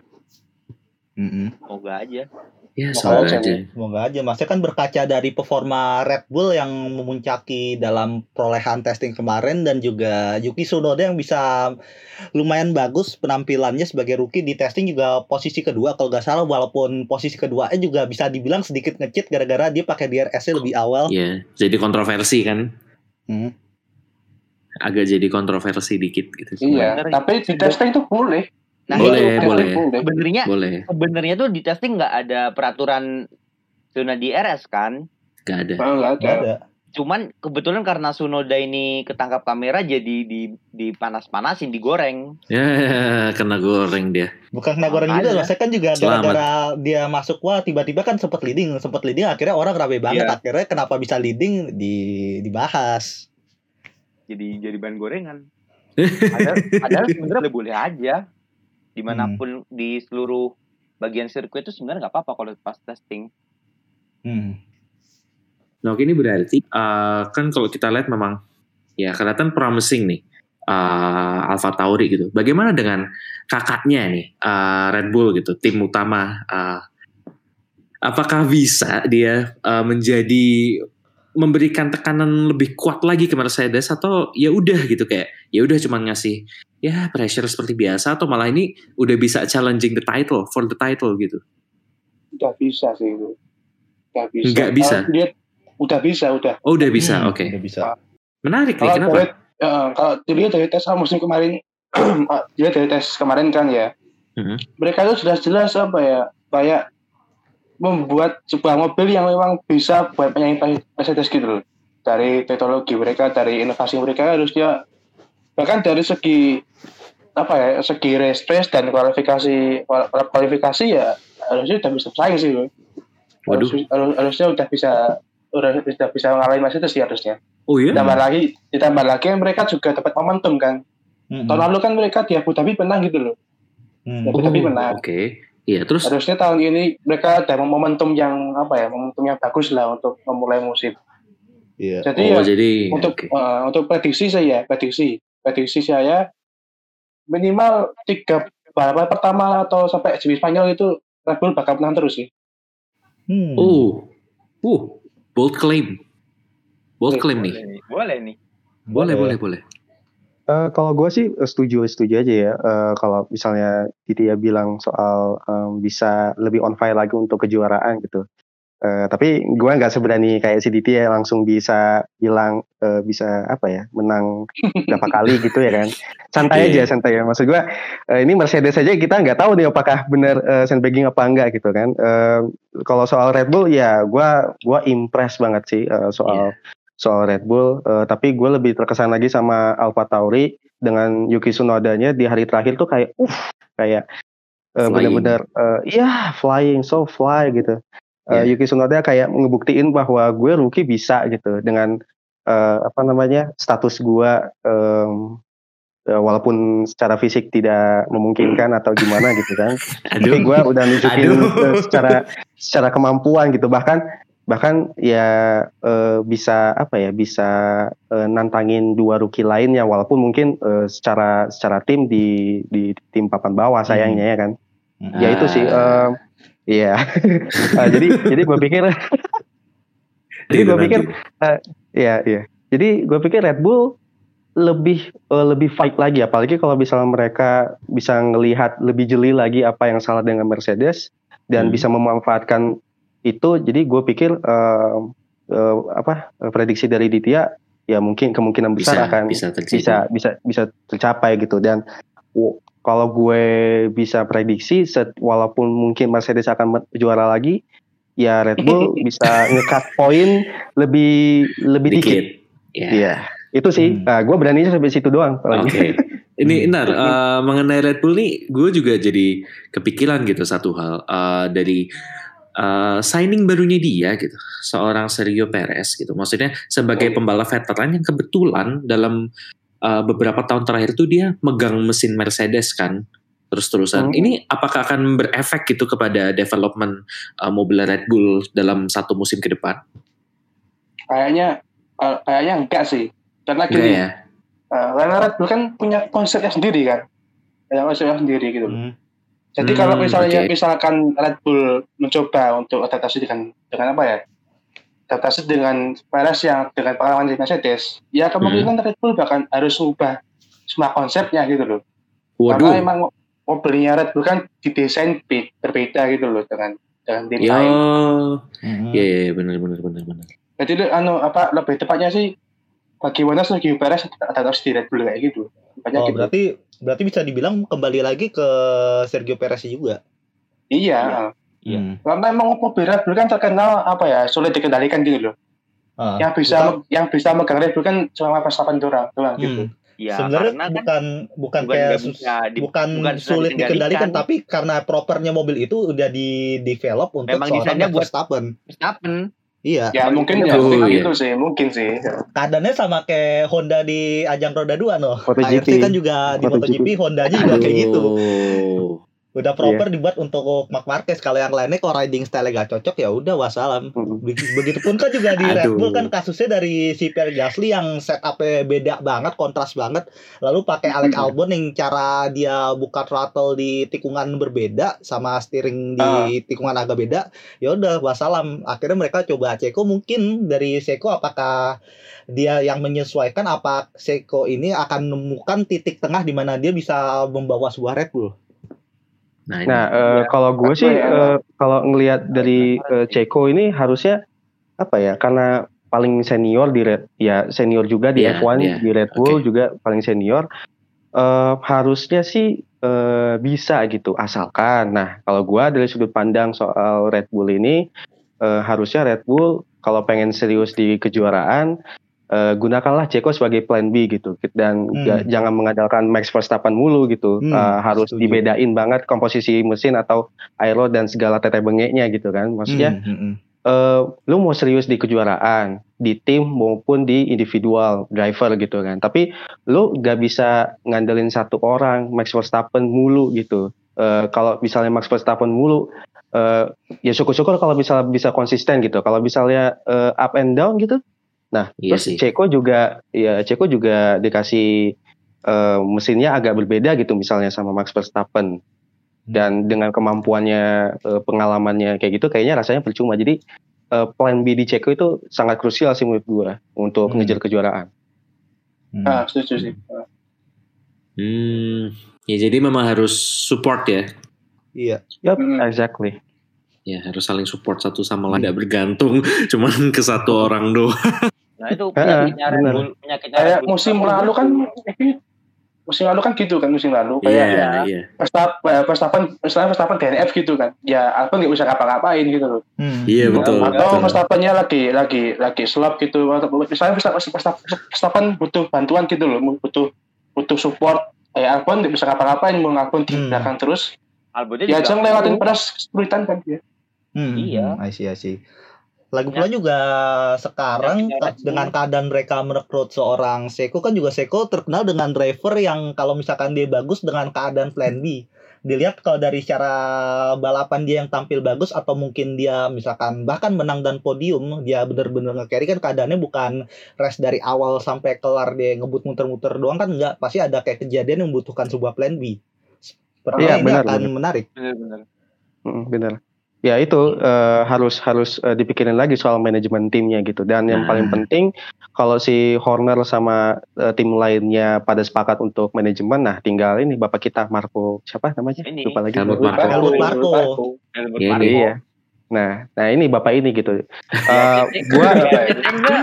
Mm-mm. Semoga aja. Ya, semoga aja. Semoga aja. Maksudnya kan berkaca dari performa Red Bull yang memuncaki dalam perolehan testing kemarin dan juga Yuki Tsunoda yang bisa lumayan bagus penampilannya sebagai rookie di testing juga posisi kedua kalau nggak salah walaupun posisi keduanya juga bisa dibilang sedikit ngecit gara-gara dia pakai DRS-nya lebih awal. Iya, jadi kontroversi kan. Hmm. Agak jadi kontroversi dikit gitu. Iya, tapi di testing itu boleh. Nah, Boleh, itu boleh. sebenarnya Boleh, sebenarnya tuh di testing nggak ada peraturan zona di RS kan. gak ada. Oh, nggak ada. Nggak ada. Cuman kebetulan karena Sunoda ini ketangkap kamera jadi di dipanas-panasin, digoreng. Ya, kena goreng dia. Bukan kena goreng juga. Saya kan juga gara-gara dia masuk wah tiba-tiba kan sempat leading, sempat leading akhirnya orang rame banget. Iya. Akhirnya kenapa bisa leading di dibahas. Jadi jadi bahan gorengan. Padahal, padahal sebenarnya boleh aja. Di mana pun di seluruh bagian sirkuit itu sebenarnya nggak apa-apa kalau pas testing. Hmm. Nah, oke, ini berarti eh, kan kalau kita lihat memang ya kelihatan promising nih eh, Alfa Tauri gitu. Bagaimana dengan kakaknya nih eh, Red Bull gitu, tim utama? eh, apakah bisa dia eh, menjadi memberikan tekanan lebih kuat lagi ke Mercedes atau ya udah gitu kayak ya udah cuman ngasih ya pressure seperti biasa atau malah ini udah bisa challenging the title for the title gitu. Udah bisa sih itu. Udah bisa. Nggak bisa? Dia udah bisa, udah. Oh udah bisa, Hmm, oke. Udah bisa. Menarik nih, kenapa? dari, ya, kalau dilihat dari tes musim kemarin, dia dari tes kemarin kan ya, Mhm. mereka itu jelas-jelas apa ya, kayak membuat sebuah mobil yang memang bisa buat penyanyi Mercedes gitu loh. Dari teknologi mereka, dari inovasi mereka harusnya bahkan dari segi apa ya, segi race race dan kualifikasi kual- kualifikasi ya harusnya udah bisa bersaing sih loh. Waduh. Harus- harus- harusnya udah bisa udah, udah bisa ngalahin Mercedes sih harusnya. Oh iya. Ditambah lagi, ditambah lagi mereka juga dapat momentum kan. Hmm. Tahun lalu kan mereka di Abu Dhabi menang gitu loh. Hmm. Abu Dhabi menang. Oke. Iya, terus Harusnya tahun ini mereka ada momentum yang apa ya, momentum yang bagus lah untuk memulai musim. Iya. Jadi oh ya jadi untuk oke. eh, untuk prediksi saya, prediksi, prediksi saya minimal tiga balapan pertama atau sampai semi Spanyol itu Red Bull bakal menang terus sih. Hmm. Oh. Uh, bold claim. Bold claim nih. Boleh nih. Boleh nih. Boleh, boleh, boleh. Eh, kalau gue sih eh, setuju setuju aja ya. Eh, kalau misalnya Titia bilang soal em, bisa lebih on fire lagi untuk kejuaraan gitu. Eh, tapi gue nggak seberani kayak si Titia langsung bisa bilang eh, bisa apa ya menang berapa kali gitu ya kan. Santai Iya. aja santai ya. Maksud gue eh, ini Mercedes aja kita nggak tahu nih apakah benar eh, sandbagging apa enggak gitu kan. Eh, kalau soal Red Bull ya gue gua impress banget sih eh, soal soal Red Bull, eh, tapi gue lebih terkesan lagi sama Alfa Tauri dengan Yuki Tsunoda-nya di hari terakhir tuh kayak, uh, kayak eh, Flying. bener-bener, eh, iya flying, so fly gitu. Eh, Yeah. Yuki Tsunoda kayak ngebuktiin bahwa gue rookie bisa gitu dengan eh, apa namanya status gue, em, eh, walaupun secara fisik tidak memungkinkan atau gimana gitu kan, tapi gue udah nunjukin Aduh. secara secara kemampuan gitu bahkan bahkan ya eh, bisa apa ya bisa eh, nantangin dua rookie lainnya walaupun mungkin eh, secara secara tim di di tim papan bawah sayangnya ya kan Hmm. ya itu sih Ah. Iya Eh, jadi jadi gue pikir jadi Gitu gue pikir nanti. Iya, iya. Jadi gue pikir Red Bull lebih eh, lebih fight lagi, apalagi kalau misalnya mereka bisa ngelihat lebih jeli lagi apa yang salah dengan Mercedes dan Hmm. bisa memanfaatkan itu. Jadi gue pikir eh, eh, apa prediksi dari Ditya ya mungkin kemungkinan bisa besar akan bisa bisa bisa bisa tercapai gitu dan kalau gue bisa prediksi set, walaupun mungkin Mercedes akan juara lagi ya Red Bull bisa ngekat poin lebih lebih dikit. dikit. Ya. Iya. Itu sih. Hmm. Nah, gue beraninya sampai situ doang. Oke. gitu. Ini Nar, eh, mengenai Red Bull nih, gue juga jadi kepikiran gitu satu hal Eh, dari eh, signing barunya dia gitu, seorang Sergio Perez gitu. Maksudnya sebagai pembalap veteran yang kebetulan dalam eh, beberapa tahun terakhir itu dia megang mesin Mercedes kan, terus-terusan. Hmm. Ini apakah akan berefek gitu kepada development eh, mobil Red Bull dalam satu musim ke depan? Kayaknya eh, kayaknya enggak sih. Karena gini, ya? eh, karena Red Bull kan punya konsepnya sendiri kan. Punya konsepnya sendiri gitu. Hmm. Jadi Hmm, kalau misalnya oke. misalkan Red Bull mencoba untuk adaptasi dengan dengan apa ya? Adaptasi dengan Perez yang dengan pengalaman di Mercedes, ya kemungkinan Red Bull bahkan harus mengubah semua konsepnya gitu loh. Karena Waduh. emang mobilnya Red Bull kan didesain be- berbeda gitu loh dengan dengan tim Ya, lain. Hmm. ya, ya, benar, benar, benar, benar. Jadi anu apa lebih tepatnya sih bagaimana Sergio Perez adaptasi di Red Bull kayak gitu. Tepatnya Oh gitu. berarti Berarti bisa dibilang kembali lagi ke Sergio Perez juga. Iya. Iya. Hmm. Karena emang mobil Red Bull kan terkenal apa ya sulit dikendalikan gitu loh. Ah, yang bisa bukan- yang bisa megang Red Bull kan cuma Verstappen doang, doang gitu. hmm. Ya, Sebenarnya karena kan bukan bukan kayak bisa di- bukan, bukan sulit dikendalikan, dikendalikan. tapi karena propernya mobil itu udah di develop untuk Memang seorang buat- Verstappen. Verstappen. Iya, Ya mungkin ya Oh, mungkin iya. gitu sih, mungkin sih. keadaannya sama kayak Honda di ajang roda 2 no. MotoGP. Kan juga di MotoGP. MotoGP Hondanya juga kayak gitu. Udah proper dibuat untuk Marc Marquez. Kalau yang lainnya kalau riding style gak cocok ya udah wassalam. Begi- Begitupun kan juga di Red. Bull kan kasusnya dari si Pierre Gasly yang setupnya beda banget, kontras banget. Lalu pakai Alex Albon yang cara dia buka throttle di tikungan berbeda sama steering di tikungan agak beda. Ya udah wassalam. Akhirnya mereka coba Ceko mungkin dari Ceko apakah dia yang menyesuaikan apa Ceko ini akan menemukan titik tengah di mana dia bisa membawa sebuah Red Bull. Nah, ini. Nah, eh, kalau gue sih ya? eh, kalau ngelihat dari eh, Ceko ini harusnya apa ya? Karena paling senior di Red ya senior juga di Iya, F1 iya. di Red Bull Oke. juga paling senior. Eh, harusnya sih eh, bisa gitu asalkan. Nah, kalau gua dari sudut pandang soal Red Bull ini eh, harusnya Red Bull kalau pengen serius di kejuaraan eh, gunakanlah Ceko sebagai plan B gitu dan Hmm. ga- jangan mengandalkan Max Verstappen mulu gitu. Hmm, Eh, harus setuju. dibedain banget komposisi mesin atau aero dan segala tete bengeknya gitu kan. Maksudnya Hmm, hmm, hmm. eh, lu mau serius di kejuaraan di tim maupun di individual driver gitu kan tapi lu gak bisa ngandelin satu orang Max Verstappen mulu gitu Eh, kalau misalnya Max Verstappen mulu eh, ya syukur-syukur kalau misalnya bisa konsisten gitu kalau misalnya eh, up and down gitu nah Iya terus sih. Ceko juga ya Ceko juga dikasih eh, mesinnya agak berbeda gitu misalnya sama Max Verstappen dan dengan kemampuannya eh, pengalamannya kayak gitu kayaknya rasanya percuma jadi eh, plan B di Ceko itu sangat krusial sih menurut gua untuk Hmm. ngejar kejuaraan Hmm. Ah, setuju sih. Hmm, ya jadi memang harus support ya. Iya. Yup, Hmm. exactly Ya harus saling support satu sama lain. Tidak bergantung cuman ke satu orang doang. Nah itu penyakitnya Red. Bull, penyakitnya Red Kayak Bull. musim lalu kan musim lalu kan gitu kan musim lalu Iya, kayak iya. Verstappen eh, Verstappen misalnya Verstappen DNF gitu kan. Ya Albon nggak bisa ngapa-ngapain gitu loh. Hmm. Iya betul. atau betul. Verstappennya lagi lagi lagi slop gitu atau misalnya Verstappen, Verstappen, Verstappen butuh bantuan gitu loh butuh butuh support kayak Albon nggak bisa ngapa-ngapain mau Albon di Hmm. belakang terus Albonnya ya jangan lewatin pedas kesulitan kan dia Hmm, Iya. hmm, I see, I see. Lagi pula juga sekarang Bull. dengan keadaan mereka merekrut seorang Seko kan juga Seko terkenal dengan driver yang kalau misalkan dia bagus dengan keadaan plan B. Dilihat kalau dari secara balapan dia yang tampil bagus atau mungkin dia misalkan bahkan menang dan podium dia bener-bener nge-carry kan keadaannya bukan race dari awal sampai kelar dia ngebut muter-muter doang kan enggak pasti ada kayak kejadian yang membutuhkan sebuah plan B. Sepertinya Iya, ini benar, akan benar. menarik. benar-benar. Mm, benar ya itu eh, harus harus eh, dipikirin lagi soal manajemen timnya gitu dan yang Nah. paling penting kalau si Horner sama eh, tim lainnya pada sepakat untuk manajemen nah tinggal ini bapak kita Marco siapa namanya Ini. lupa lagi Helmut Lupa. Marko. Helmut Marko. Helmut Ya, Marko. iya nah nah ini bapak ini gitu jadi- gua Enggak.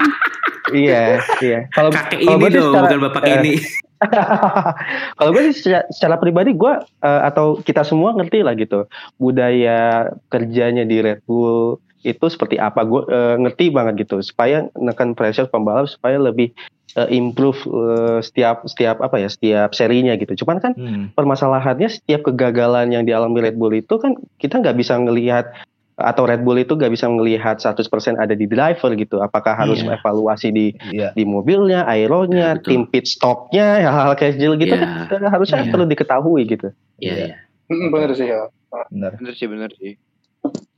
Iya iya kalau Kakek kalau ini dong, secara- bukan bapak eh, ini. kalau gue sih secara, secara pribadi gue eh, atau kita semua ngerti lah gitu budaya kerjanya di Red Bull itu seperti apa gue eh, ngerti banget gitu supaya menekan pressure pembalap supaya lebih eh, improve eh, setiap setiap apa ya setiap serinya gitu cuman kan Hmm. permasalahannya setiap kegagalan yang dialami Red Bull itu kan kita nggak bisa ngelihat atau Red Bull itu nggak bisa ngelihat 100% ada di driver gitu apakah harus Iya. evaluasi di Iya. di mobilnya, aeronya, Ya, betul. tim pit stopnya, hal-hal kecil gitu Ya. kan harusnya Ya. perlu diketahui gitu. Iya, Iya. iya. Hmm, bener sih ya Benar. Bener sih, bener sih.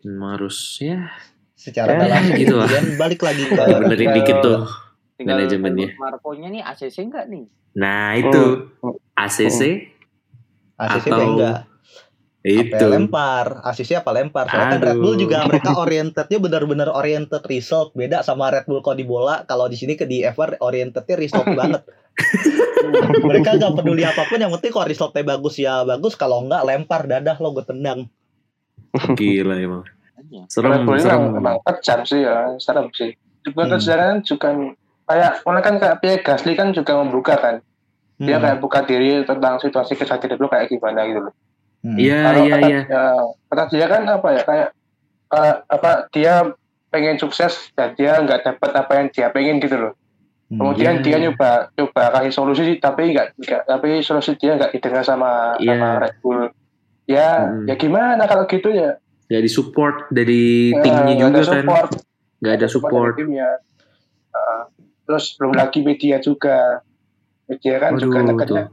Memang harus ya secara Eh, dalam gitu lah. kemudian balik lagi ke benerin dikit tuh. Tinggal Manajemennya. Helmut Markonya nih ACC enggak nih? Nah itu Hmm. ACC ACC atau- enggak apa itu. lempar ACC apa lempar soalnya kan Red Bull juga mereka orientednya benar-benar oriented result beda sama Red Bull kalau di bola kalau di sini ke di F1 orientednya result banget mereka nggak peduli apa pun yang penting kalau resultnya bagus ya bagus kalau enggak lempar dadah lo gue tendang Gila emang. Hanya. Serem, Red Bull serem. emang, kejam sih ya serem sih juga Hmm. kejaran juga kayak mana kan kayak Pierre Gasly kan juga membuka kan dia Hmm. kayak buka diri tentang situasi kesehatan lu kayak gimana gitu loh. Iya, Kalau iya, kata, iya. ya, kata dia kan apa ya kayak eh, apa dia pengen sukses dan dia nggak dapat apa yang dia pengen gitu loh. Hmm. Kemudian Iya. dia nyoba coba kasih solusi tapi nggak nggak- tapi solusi dia nggak didengar sama Iya. sama Red Bull. Ya Hmm. ya gimana kalau gitu ya? Gak di support dari Ya, timnya nggak juga ada kan. support, Gak ada dari support. timnya. Uh, terus belum lagi media juga. Media kan juga Waduh, nekatnya. tuh.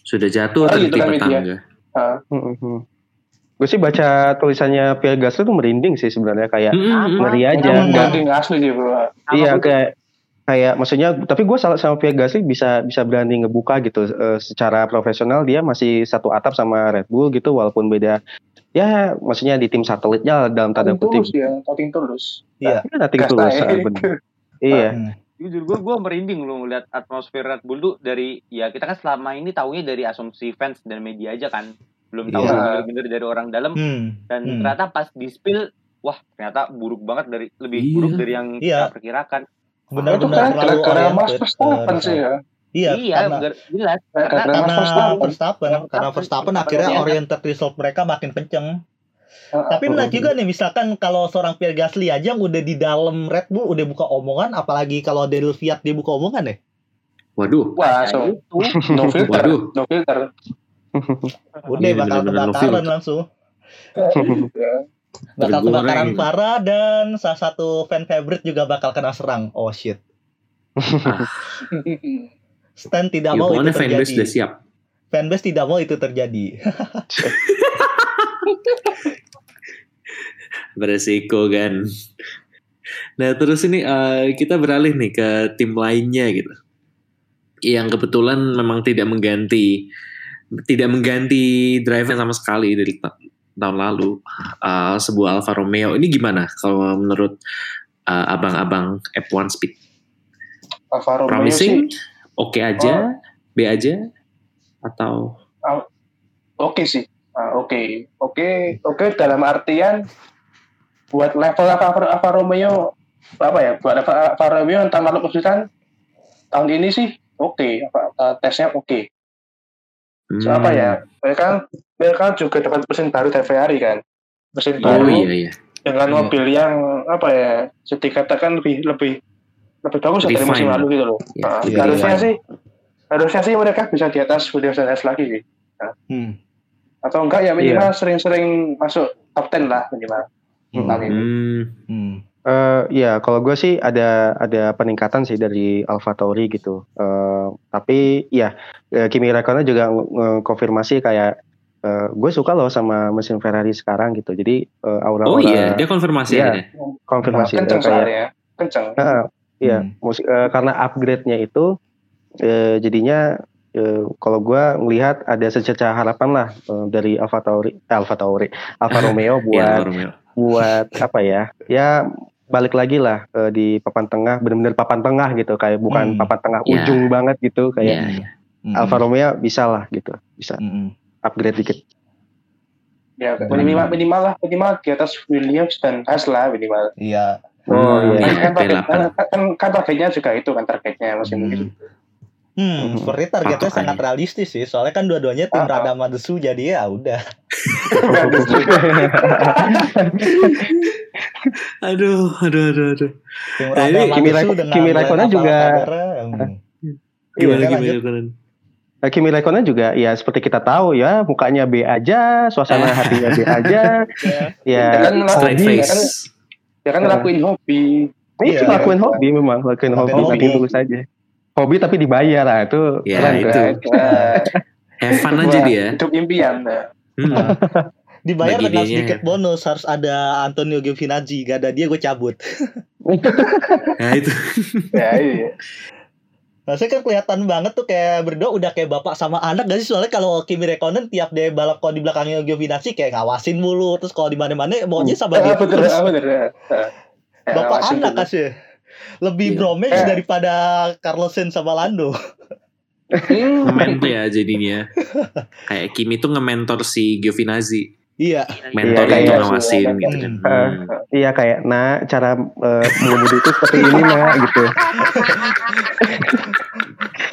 Sudah jatuh Oh, atau gitu kan media. tangga. Uh, Gue sih baca tulisannya Pierre Gasly tuh merinding sih sebenarnya kayak Mm, mm, mm. ngeri aja. Penting asli sih bro. iya kayak kayak maksudnya tapi gue salah sama Pierre Gasly bisa bisa berani ngebuka gitu eh, secara profesional dia masih satu atap sama Red Bull gitu walaupun beda ya maksudnya di tim satelitnya dalam tanda kutip tulus ya, nothing tulus. Iya. ya nothing tulus ah, iya Hmm. Jujur gue gue merinding loh ngeliat atmosfer Red Bull tuh dari ya kita kan selama ini taunya dari asumsi fans dan media aja kan belum tahu Iya. bener-bener dari orang dalam Hmm. dan Hmm. ternyata pas di spill wah ternyata buruk banget dari lebih Iya. buruk dari yang Iya. kita perkirakan itu Benar-benar kan terlalu gara-gara Mas Verstappen sih ya. Iya, iya karena jelas karena karena Mas Verstappen. Verstappen, karena Verstappen akhirnya Iya. oriented result mereka makin kenceng. Tapi menarik juga nih, misalkan kalau seorang Pierre Gasly aja yang udah di dalam Red Bull udah buka omongan, apalagi kalau Daniel Fiat dia buka omongan ya. Waduh. Wah, Nah, so, itu no filter, Waduh. no filter. Udah bakal kebakaran langsung. Bakal kebakaran parah dan salah satu fan favorite juga bakal kena serang. Oh shit. Stan tidak Ya, mau itu pokoknya fanbase udah terjadi. siap. Fanbase tidak mau itu terjadi. Beresiko kan. Nah terus ini eh, kita beralih nih ke tim lainnya gitu. Yang kebetulan memang tidak mengganti tidak mengganti driver sama sekali dari ta- tahun lalu. Eh, sebuah Alfa Romeo. Ini gimana kalau menurut eh, abang-abang F1 Speed? Alfa Romeo promising? sih oke aja? B aja? Atau? Oke sih. Ah, Oke, oke, oke dalam artian buat level Alfa, Alfa Romeo apa ya? Buat Alfa, Alfa Romeo tahun lalu kesulitan tahun ini sih oke, apa eh, tesnya oke. So, Hmm. apa ya? Mereka mereka juga dapat mesin baru dari Ferrari kan. Mesin oh baru iya iya dengan Iya. mobil yang apa ya? Bisa dikatakan lebih lebih lebih bagus dari musim lalu gitu loh. Iya, Nah, iya, harusnya sih harusnya sih mereka bisa di atas Williams dan S lagi sih. Hmm. Atau enggak ya minimal sering-sering masuk top 10 lah minimal. Hmm. Tahun ini. Hmm. Hmm. Eh, ya kalau gue sih ada ada peningkatan sih dari Alfa Tauri gitu. Eh, tapi ya eh, Kimi Räikkönen juga konfirmasi kayak eh, gue suka loh sama mesin Ferrari sekarang gitu. Jadi eh, aura-aura oh iya dia konfirmasi Iya. akhirnya. konfirmasi kenceng eh, kayak soalnya. Kenceng. Heeh, Iya, Hmm. musik eh, karena upgrade-nya itu eh, jadinya eh, kalau gua ngelihat ada secerca harapan lah eh, dari Alfa Tauri, eh, Alfa Tauri, Alfa Romeo Iya buat Alfa Romeo. Buat apa ya? Ya balik lagi lah eh, di papan tengah, benar-benar papan tengah gitu, kayak bukan Hmm. papan tengah Ya. ujung banget gitu, Iya kayak iya. Hmm. Alfa Romeo bisa lah gitu, bisa Hmm. upgrade dikit. Ya, minimal minimal lah minimal di atas Williams dan Haas lah minimal. Iya. Oh, Hmm, iya. Kan, kan, target, P8. kan, kan, kan targetnya juga itu kan targetnya musim Hmm. ini. Hmm, seperti targetnya sangat realistis sih. Soalnya kan dua-duanya tim Ah, ah. Rada Madesu jadi ya udah. Aduh, aduh, aduh, aduh. Tim Nah, Kimi dengan Kimi Raikkonen juga- hmm. Gimana Iya, gimana lanjut. gimana? Nah, Kimi Räikkönen juga ya seperti kita tahu ya mukanya B aja, suasana hatinya B aja. Ya ya, kan Straight hobi, face. ya kan, ya kan ngelakuin hobi. ini Iya, sih ngelakuin hobi memang, ngelakuin hobi, tapi hobi. tulus aja. Hobi tapi dibayar lah itu Ya, keren itu. tuh. Nah, Have fun aja dia. Hidup impian. Nah. Hmm. Dibayar Bagi dengan dianya. sedikit bonus harus ada Antonio Giovinazzi. Gak ada dia gue cabut. Nah itu. Ya, iya. Nah, saya kan kelihatan banget tuh kayak berdua udah kayak bapak sama anak gak sih? Soalnya kalau Kimi Räikkönen tiap dia balap kalau di belakangnya Giovinazzi kayak ngawasin mulu. Terus kalau di mana-mana maunya sama dia bener, terus. bener. ya. Ya, Bapak anak kasih. Lebih Iya. bromance Eh. daripada Carlos Sainz sama Lando. Hmm. Ngementor ya jadinya. Kayak Kimi tuh nge-mentor si Giovinazzi. Iya. Mentor Iya, itu ngawasin gitu kan. Hmm. Iya kayak nah cara uh, mengemudi itu seperti ini nah gitu.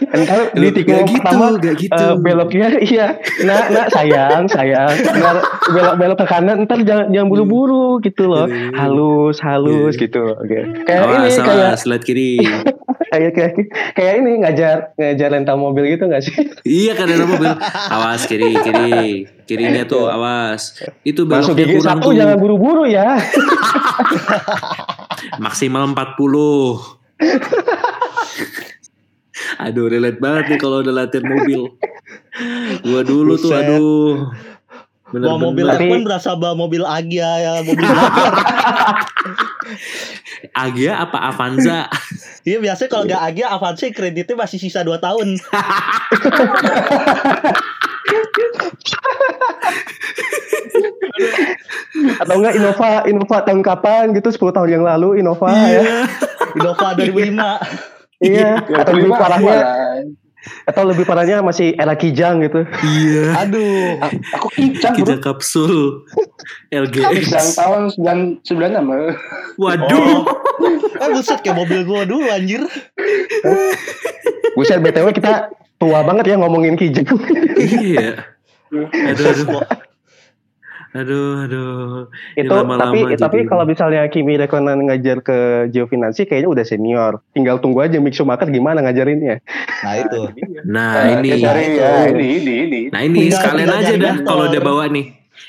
Entar di Gak tikungan gitu, pertama gak gitu. eh, beloknya iya. Nah, nah sayang, sayang. Ntar belok belok ke kanan ntar jangan jangan buru-buru gitu loh. Iya. Halus, halus Iya. gitu. Oke. Kayak ini awas, kayak lihat kiri. kayak kayak kayak ini ngajar ngajar rental mobil gitu gak sih? iya kan ada mobil. Awas kiri, kiri. Kirinya tuh awas. Itu Masuk beloknya gigi kurang satu tuh. jangan buru-buru ya. Maksimal 40. Aduh, relate banget nih kalau udah latihan mobil. Gua dulu tuh, Buset. aduh. Bawa mobil Tapi- F1 berasa bawa mobil Agia ya mobil. Agia apa Avanza? Iya biasanya kalau nggak Agia Avanza kreditnya masih sisa 2 tahun. Atau enggak Innova Innova tahun kapan gitu 10 tahun yang lalu Innova Iya. ya. Innova 2005. Iya, atau lebih parahnya atau lebih parahnya masih era Kijang gitu. Iya. Aduh. Aku kijang bro. Kita kapsul Kijang LGX. tahun 9 96 Waduh. Oh. Eh buset kayak mobil gua dulu anjir. Buset BTW kita tua banget ya ngomongin Kijang. Iya. Aduh, aduh. Aduh, aduh. itu Ya, lama-lama tapi jadi- tapi kalau misalnya Kimi Räikkönen ngajar ke Giovinazzi kayaknya udah senior. Tinggal tunggu aja Mick Schumacher gimana ngajarinnya. Nah itu. Nah, ini. Dari, ya, ini, ini, ini. Nah, ini Tinggal- sekalian tinggal aja jadi dah motor. kalau udah bawa nih.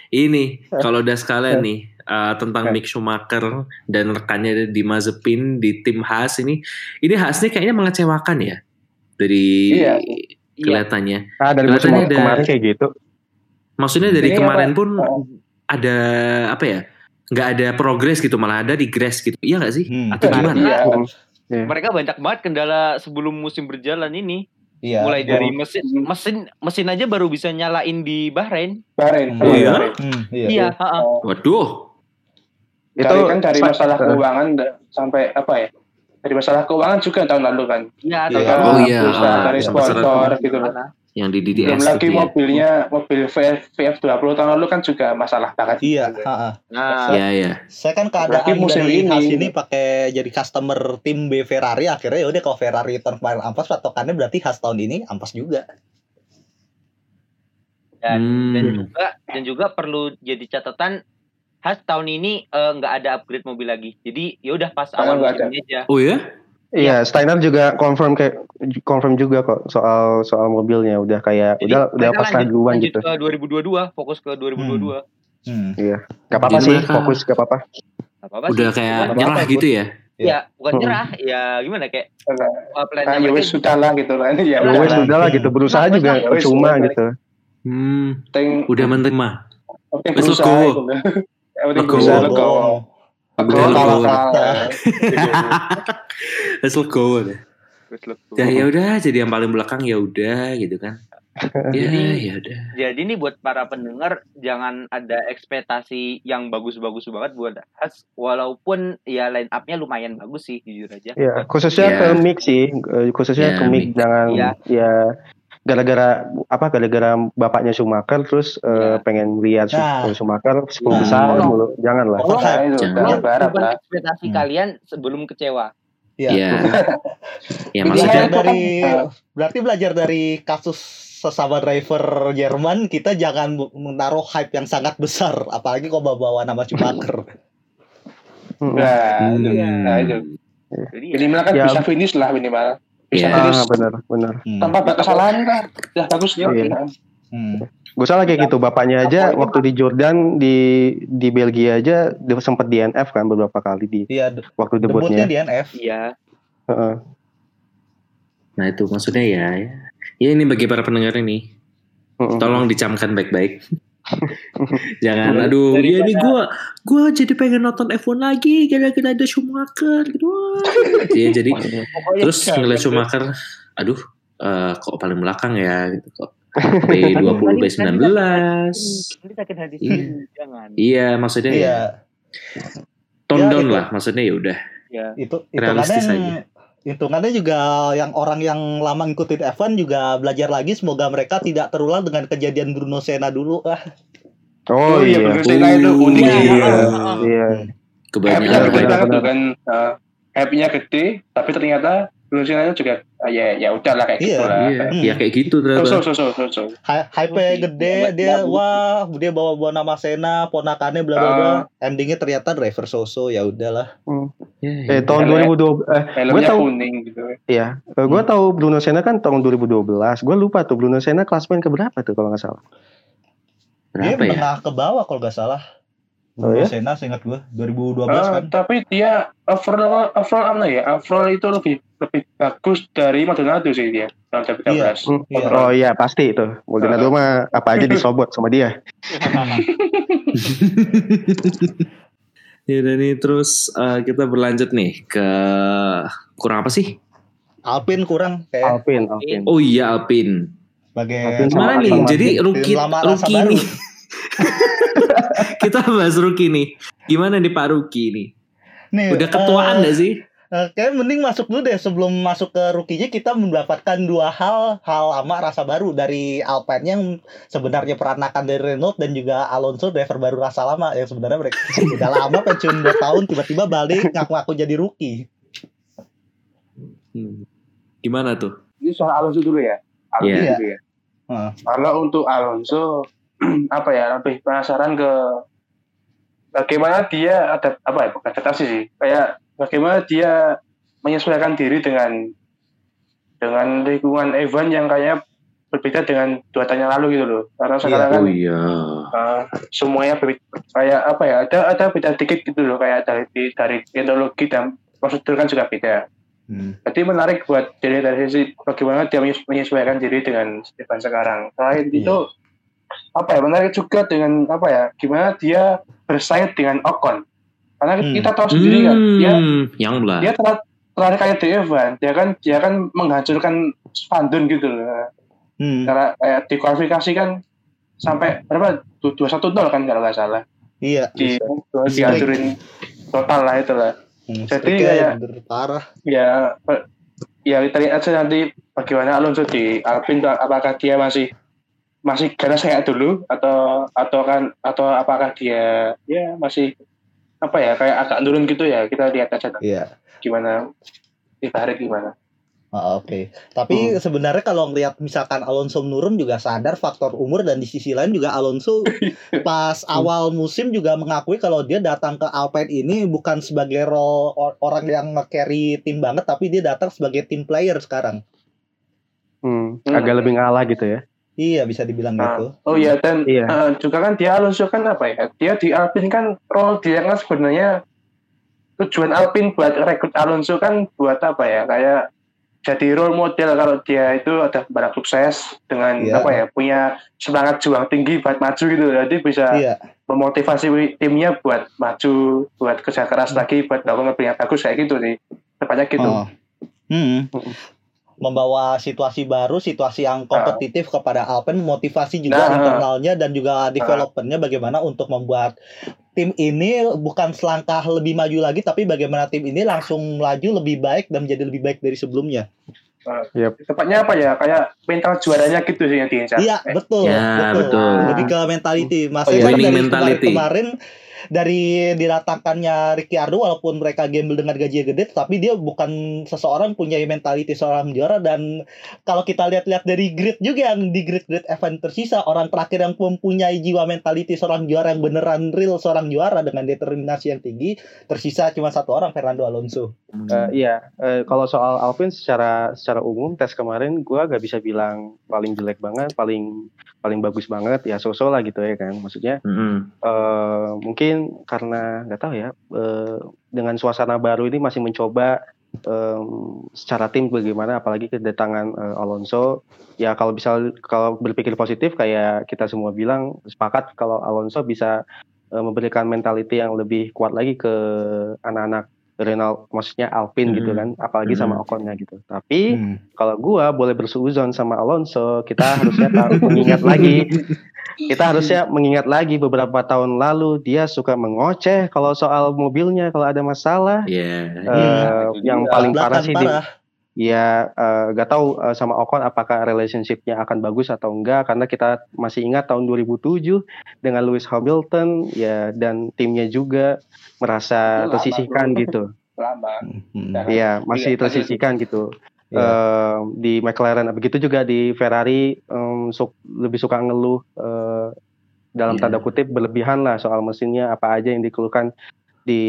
Ini kalau udah sekalian nih uh, tentang Mick Schumacher dan rekannya di Mazepin di tim Haas ini. Ini Haas nih kayaknya mengecewakan ya dari Iya. kelihatannya. Ah dari Kelihatannya ada- kemarin kayak gitu. Maksudnya dari Ini kemarin apa? pun Oh. ada apa ya? nggak ada progres gitu malah ada regress gitu. Iya nggak sih? Hmm. Atau gimana? Iya. Iya. Mereka banyak banget kendala sebelum musim berjalan ini. Iya. Mulai dari Oh. mesin mesin mesin aja baru bisa nyalain di Bahrain. Bahrain. Oh, iya? Hmm, iya. Iya. Oh. Waduh. Dari Itu- kan dari sa- masalah keuangan sampai apa ya? Dari masalah keuangan juga tahun lalu kan. Iya, Iya. tahun Oh, lalu. iya. Perusahaan Ah, dari iya, sponsor gitu loh. Yang di DDS Belum lagi gitu ya. mobilnya mobil VF, VF20 tahun lalu kan juga masalah banget. Iya. Nah, Iya, iya. Saya kan keadaan Berarti musim dari ini- ini pakai jadi customer tim B Ferrari akhirnya ya udah kalau Ferrari tahun kemarin ampas patokannya berarti Haas tahun ini ampas juga. dan, dan Hmm. juga dan juga perlu jadi catatan Has tahun ini eh, nggak ada upgrade mobil lagi. Jadi ya udah pas awal musim ini aja. Oh ya? Iya, Steiner juga confirm kayak confirm juga kok soal soal mobilnya udah kayak Jadi udah udah pas lanjut, raguan lanjut gitu. ke 2022, fokus ke 2022. Hmm. Gak apa-apa Jadi sih, mereka- fokus gak apa-apa. Apa-apa Udah sih. kayak Apa-apa, nyerah Bud. gitu ya? ya bukan Hmm. nyerah, ya gimana kayak Nah, plan Nah, ya wes sudah lah gitu kan. Ya Ya wes lah. udah lah gitu, berusaha Nah, juga wes, cuma gitu. Hmm, Penting udah menerima. Wes, berusaha legowo. Legowo. Legowo. Legowo legowo. kalah kalah. Let's go deh. Terus lu- Ya ya udah jadi yang paling belakang ya udah gitu kan. Ya Jadi- ya udah. Jadi ini buat para pendengar jangan ada ekspektasi yang bagus-bagus banget buat Has walaupun ya line up-nya lumayan bagus sih jujur aja. Ya, khususnya Ya. ke Mick sih, eh, khususnya Ya, ke Mick Mick. jangan Iya. ya gara-gara apa gara-gara bapaknya Schumacher terus eh, Ya. pengen lihat Nah. Schumacher 10 Nah. besar Tolong. mulu. Nah, Jangan. lah. ekspektasi Hmm. kalian sebelum kecewa. Iya. Ya. ya Belajar maksudnya dari berarti belajar dari kasus sesama driver Jerman kita jangan menaruh hype yang sangat besar apalagi kalau bawa nama Schumacher. Nah. Hmm. Nah, itu. Jadi ya, Minimal kan Ya. bisa finish lah minimal. Bisa Ya. finish Ah, benar, benar. Hmm. tanpa ada kesalahan kan. Ya bagus ya. Iya. Hmm. Gue salah kayak gitu, bapaknya aja Apa waktu di Jordan di di Belgia aja dia sempat DNF kan beberapa kali di Iya, de- waktu debutnya debutnya. di NF. iya. Heeh. nah itu maksudnya ya ya. Ya ini bagi para pendengar ini Heeh. tolong dicamkan baik-baik. Jangan Dari- aduh ya ini gua gua jadi pengen nonton F1 lagi gara-gara ada Schumacher gitu. Iya jadi Pokoknya terus ngeliat. Schumacher aduh eh, kok paling belakang ya gitu kok B20 B19 Nanti sakit hati sendiri, jangan. iya maksudnya ya Iya, tone Ya, down itu. lah maksudnya ya udah Ya. itu Realistis hitungannya hitungannya juga yang orang yang lama ngikutin F1 juga belajar lagi semoga mereka tidak terulang dengan kejadian Bruno Senna dulu ah Oh, iya. Bruno Senna itu unik Iya. sih. Iya. Kebanyakan gede benar, banget benar. tuh kan. Uh, hype-nya gede, tapi ternyata Senna juga ah, ya ya udahlah kayak Iya, gitu lah. Iya, Hmm. ya kayak gitu ternyata. So so so so so. Hy- hype gede Iya, dia bagus. wah dia bawa bawa nama Sena ponakannya bla bla bla endingnya ternyata driver Soso ya udahlah Ya, Eh ya. tahun Helm- 2012 eh gue tahu kuning gitu. iya, eh, gue tahu Bruno Senna kan tahun 2012. Gue lupa tuh Bruno Senna klasmen ke berapa tuh kalau nggak salah. dia Berapa ya? menengah ke bawah kalau gak salah Oh, ya? Sena seingat gue 2012 Ah, kan tapi dia overall overall apa ya? Overall itu lebih lebih bagus dari Maldonado sih dia tahun 2013. Iya. Iya. Oh iya pasti itu. Maldonado mah apa aja disobot sama dia. Ya dan nih terus eh, kita berlanjut nih ke kurang apa sih? Alpin kurang kayak Alpin, Alpin. Oh iya Alpin. sebagai Alpin nih? sama Jadi rookie baru. nih. kita bahas rookie nih. Gimana nih Pak rookie nih? nih Udah ketuaan eh, gak sih? Eh, kayak mending masuk dulu deh sebelum masuk ke rukinya kita mendapatkan dua hal hal lama rasa baru dari Alpine yang sebenarnya peranakan dari Renault dan juga Alonso driver baru rasa lama yang sebenarnya mereka udah lama pensiun 2 tahun tiba-tiba balik ngaku-ngaku jadi rookie Hmm. Gimana tuh? Ini soal Alonso dulu ya. Alonso Iya. dulu ya. Heeh. Kalau untuk Alonso apa ya lebih penasaran ke bagaimana dia ada apa ya bukan adaptasi sih kayak bagaimana dia menyesuaikan diri dengan dengan lingkungan Evan yang kayak berbeda dengan dua tahun yang lalu gitu loh karena sekarang kan Oh iya. uh, semuanya berbeda, kayak apa ya ada ada beda dikit gitu loh kayak dari dari teknologi dan prosedur kan juga beda Hmm. jadi menarik buat diri dari sisi bagaimana dia menyes- menyesuaikan diri dengan Stefan sekarang. Selain Iya. itu apa ya menarik juga dengan apa ya gimana dia bersaing dengan Ocon. Karena Hmm. kita tahu sendiri kan dia Hmm, yang belah. dia telah terakhir kayak di Evan dia kan dia kan menghancurkan Spandun gitu loh. Hmm. Karena kayak di kualifikasi kan sampai berapa dua satu nol kan kalau nggak salah Iya. di dihancurin total lah itu lah. Hmm, Jadi kayak- parah. ya pe- ya kita lihat aja nanti bagaimana Alonso di Alpine apakah dia masih masih ganas kayak dulu atau atau kan atau apakah dia ya masih apa ya kayak agak turun gitu ya kita lihat aja nanti Iya. gimana di hari gimana Ah, Oke, tapi sebenarnya kalau ngelihat misalkan Alonso menurun juga sadar faktor umur dan di sisi lain juga Alonso pas awal musim juga mengakui kalau dia datang ke Alpine ini bukan sebagai role or- orang yang nge-carry tim banget tapi dia datang sebagai tim player sekarang. Hmm, Hmm. agak lebih ngalah gitu ya. Iya bisa dibilang Nah, gitu. oh iya dan Iya. eh, juga kan dia Alonso kan apa ya dia di Alpine kan role dia kan sebenarnya tujuan Alpine buat rekrut Alonso kan buat apa ya kayak jadi role model kalau dia itu ada balap sukses dengan Iya. apa ya punya semangat juang tinggi buat maju gitu jadi bisa Iya, memotivasi timnya buat maju buat kerja keras lagi buat melakukan lebih yang bagus kayak gitu sih tepatnya gitu Oh. Hmm. Membawa situasi baru, situasi yang kompetitif kepada Alpine, motivasi juga Nah. internalnya dan juga developernya bagaimana untuk membuat tim ini bukan selangkah lebih maju lagi, tapi bagaimana tim ini langsung melaju lebih baik dan menjadi lebih baik dari sebelumnya. tepatnya apa ya kayak mental juaranya gitu sih yang diincar Iya, betul, Ya, betul. betul. Lebih ke mentality. Mas Oh, iya. kan Winning dari mentality. kemarin, kemarin dari didatangkannya Ricciardo walaupun mereka gamble dengan gaji yang gede tapi dia bukan seseorang punya mentality seorang juara dan kalau kita lihat-lihat dari grid juga yang di grid-grid event tersisa orang terakhir yang mempunyai jiwa mentality seorang juara yang beneran real seorang juara dengan determinasi yang tinggi tersisa cuma satu orang Fernando Alonso. Eh, iya, eh, kalau soal Alvin secara secara umum tes kemarin gua gak bisa bilang paling jelek banget, paling paling bagus banget ya so-so lah gitu ya kan. Maksudnya Mm-mm. eh mungkin karena nggak tahu ya eh, dengan suasana baru ini masih mencoba secara tim bagaimana apalagi kedatangan eh, Alonso. Ya kalau bisa kalau berpikir positif kayak kita semua bilang sepakat kalau Alonso bisa eh, memberikan mentality yang lebih kuat lagi ke anak-anak Renault maksudnya Alpine gitu Hmm. kan apalagi sama Hmm. Oconnya gitu tapi Hmm. kalau gua boleh bersuzon sama Alonso, kita harusnya tahu mengingat lagi. Kita harusnya mengingat lagi beberapa tahun lalu dia suka mengoceh kalau soal mobilnya kalau ada masalah. Iya. Eh, itu yang paling parah sih di, parah. Ya eh, gak tahu eh, sama Ocon apakah relationshipnya akan bagus atau enggak karena kita masih ingat tahun 2007 dengan Lewis Hamilton ya dan timnya juga merasa Lama, tersisihkan bro. gitu. lama. Hmm. Nah, Iya, masih Iya, tersisihkan gitu. Iya. Eh, di McLaren begitu juga di Ferrari em, su- lebih suka ngeluh eh, dalam Iya. tanda kutip berlebihan lah soal mesinnya apa aja yang dikeluhkan di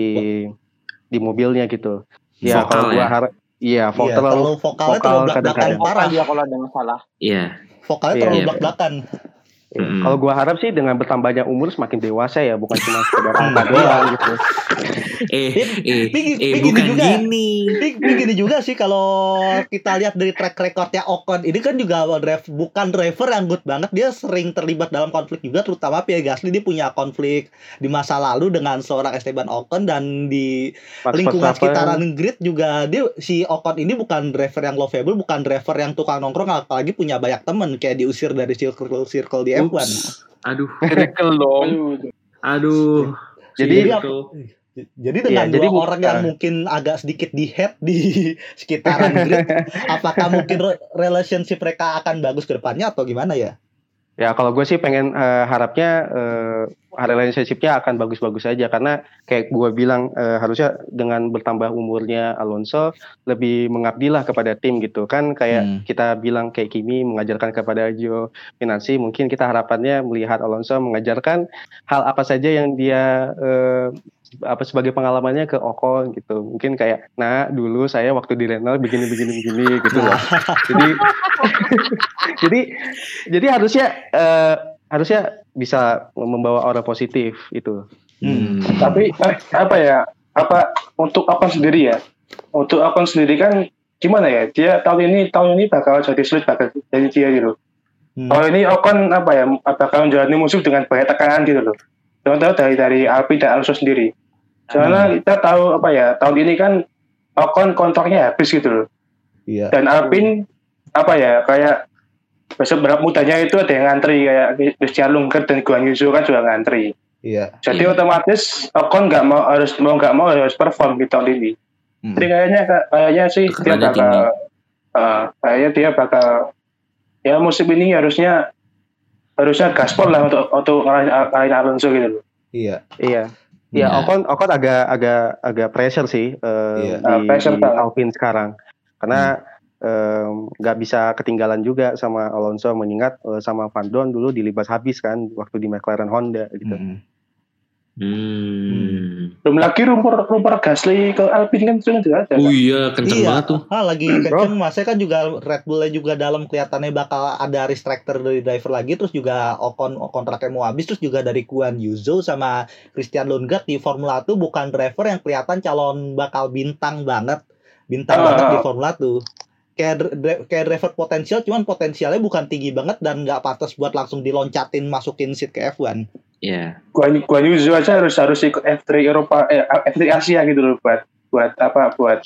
di mobilnya gitu. Ya Vokal kalau gua ya? harap iya Iya, vokal terlalu vokalnya vokal terlalu belak-belakan kadang-kadang. parah. dia kalau ada masalah. Iya. Vokalnya Iya. terlalu Iya. belak-belakan. Iya. Mm-mm. Kalau gua harap sih dengan bertambahnya umur semakin dewasa ya, bukan cuma sekedar angka doang gitu. Eh, eh, eh, gini bukan juga. gini. Gini juga sih kalau kita lihat dari track recordnya Ocon ini kan juga drive, bukan driver yang good banget dia sering terlibat dalam konflik juga terutama Pierre Gasly dia punya konflik di masa lalu dengan seorang Esteban Ocon dan di Max lingkungan sekitaran grid juga dia si Ocon ini bukan driver yang lovable bukan driver yang tukang nongkrong apalagi punya banyak temen kayak diusir dari circle circle di F1 Ups. Aduh, Miracle dong. Aduh, aduh. Jadi- Gitu. Jadi dengan Iya, jadi dua bu- orang yang mungkin agak sedikit di head di sekitaran grid, apakah mungkin re- relationship mereka akan bagus ke depannya atau gimana ya? Ya kalau gue sih pengen eh, harapnya eh, relationship-nya akan bagus-bagus aja karena kayak gue bilang eh, harusnya dengan bertambah umurnya Alonso lebih mengabdilah kepada tim gitu kan kayak Hmm. kita bilang kayak Kimi mengajarkan kepada Gio Finansi mungkin kita harapannya melihat Alonso mengajarkan hal apa saja yang dia eh, apa sebagai pengalamannya ke Ocon gitu mungkin kayak nah dulu saya waktu di Renault begini begini begini gitu loh jadi jadi jadi harusnya eh, harusnya bisa membawa aura positif itu Hmm. Tapi eh, apa ya? Apa untuk Ocon sendiri ya? Untuk Ocon sendiri kan gimana ya? Dia tahun ini tahun ini bakal jadi sulit bakal jadi dia gitu. Hmm. Kalau ini Ocon apa ya? Apakah menjalani musuh dengan banyak tekanan gitu loh? Contoh dari dari Alpine dan Alonso sendiri. Soalnya kita tahu apa ya? Tahun ini kan Ocon kontraknya habis gitu loh. Iya. Dan Alpine apa ya? Kayak besok berapa mudanya itu ada yang ngantri kayak Christian Lundgaard dan Guan Yu Zhou kan juga ngantri. Iya. Jadi Iya. otomatis Ocon nggak mau harus mau nggak mau harus perform di tahun ini. Hmm. Jadi kayaknya kayaknya sih dia bakal eh, kayaknya dia bakal ya musim ini harusnya harusnya gaspol lah untuk untuk ngalahin Alonso gitu loh. Iya. iya Iya. ya Ocon Ocon agak agak agak pressure sih eh, Iya. di, Ah, pressure di. Alpine sekarang karena em, nggak bisa ketinggalan juga sama Alonso mengingat eh, sama Van Dorn dulu dilibas habis kan waktu di McLaren Honda gitu Hmm. Hmm. Belum lagi rumor rumor Gasly ke Alpine kan sudah juga ada. Oh kan? iya, kenceng Iya, banget tuh. ah, lagi kenceng masnya kan juga Red Bullnya juga dalam kelihatannya bakal ada restrictor dari driver lagi terus juga Ocon kontraknya mau habis terus juga dari Guan Yu Zhou sama Christian Lundgaard di Formula 1 bukan driver yang kelihatan calon bakal bintang banget bintang Ah. banget di Formula 1 kayak kayak driver potensial cuman potensialnya bukan tinggi banget dan nggak pantas buat langsung diloncatin masukin seat ke F1 Iya. Guan Guan Yu aja harus harus ikut F3 Eropa eh, F3 Asia gitu loh buat buat apa buat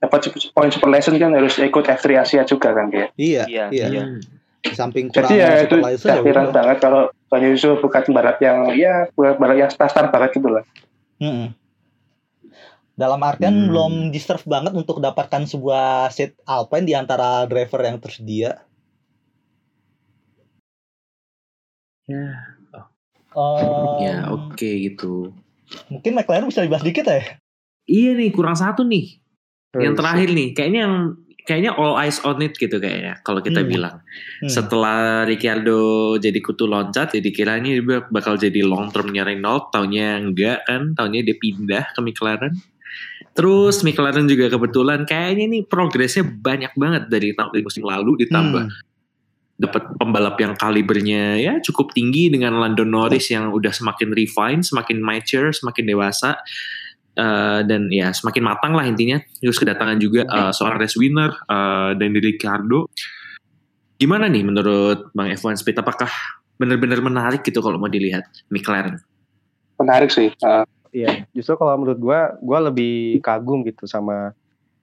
dapat poin super license kan harus ikut F3 Asia juga kan dia. iya Iya, iya. Hmm. di samping kurang Jadi ya itu ya takdiran udah. banget kalau Guan Yu bukan balap yang ya balap yang star-star banget gitu lah. Mm-mm. Dalam artian Hmm. belum deserve banget untuk dapatkan sebuah seat Alpine di antara driver yang tersedia. Ya, Em, ya oke gitu. Mungkin McLaren bisa dibahas dikit ya. Iya nih, kurang satu nih. Yang Terus, terakhir nih, kayaknya yang kayaknya all eyes on it gitu kayaknya kalau kita Hmm. bilang. Hmm. Setelah Ricciardo jadi kutu loncat, jadi kira ini dia bakal jadi long termnya Renault, taunya enggak kan, taunya dia pindah ke McLaren. Terus McLaren juga kebetulan kayaknya nih progresnya banyak banget dari tahun dari musim lalu ditambah Hmm. dapat pembalap yang kalibernya ya cukup tinggi dengan Lando Norris yang udah semakin refine, semakin mature, semakin dewasa Eh, dan ya semakin matang lah intinya. Terus kedatangan juga eh, seorang race winner eh, dan Ricardo. Gimana nih menurut Bang F1 Speed? Apakah benar-benar menarik gitu kalau mau dilihat McLaren? Menarik sih. Uh, Iya, justru kalau menurut gua, gua lebih kagum gitu sama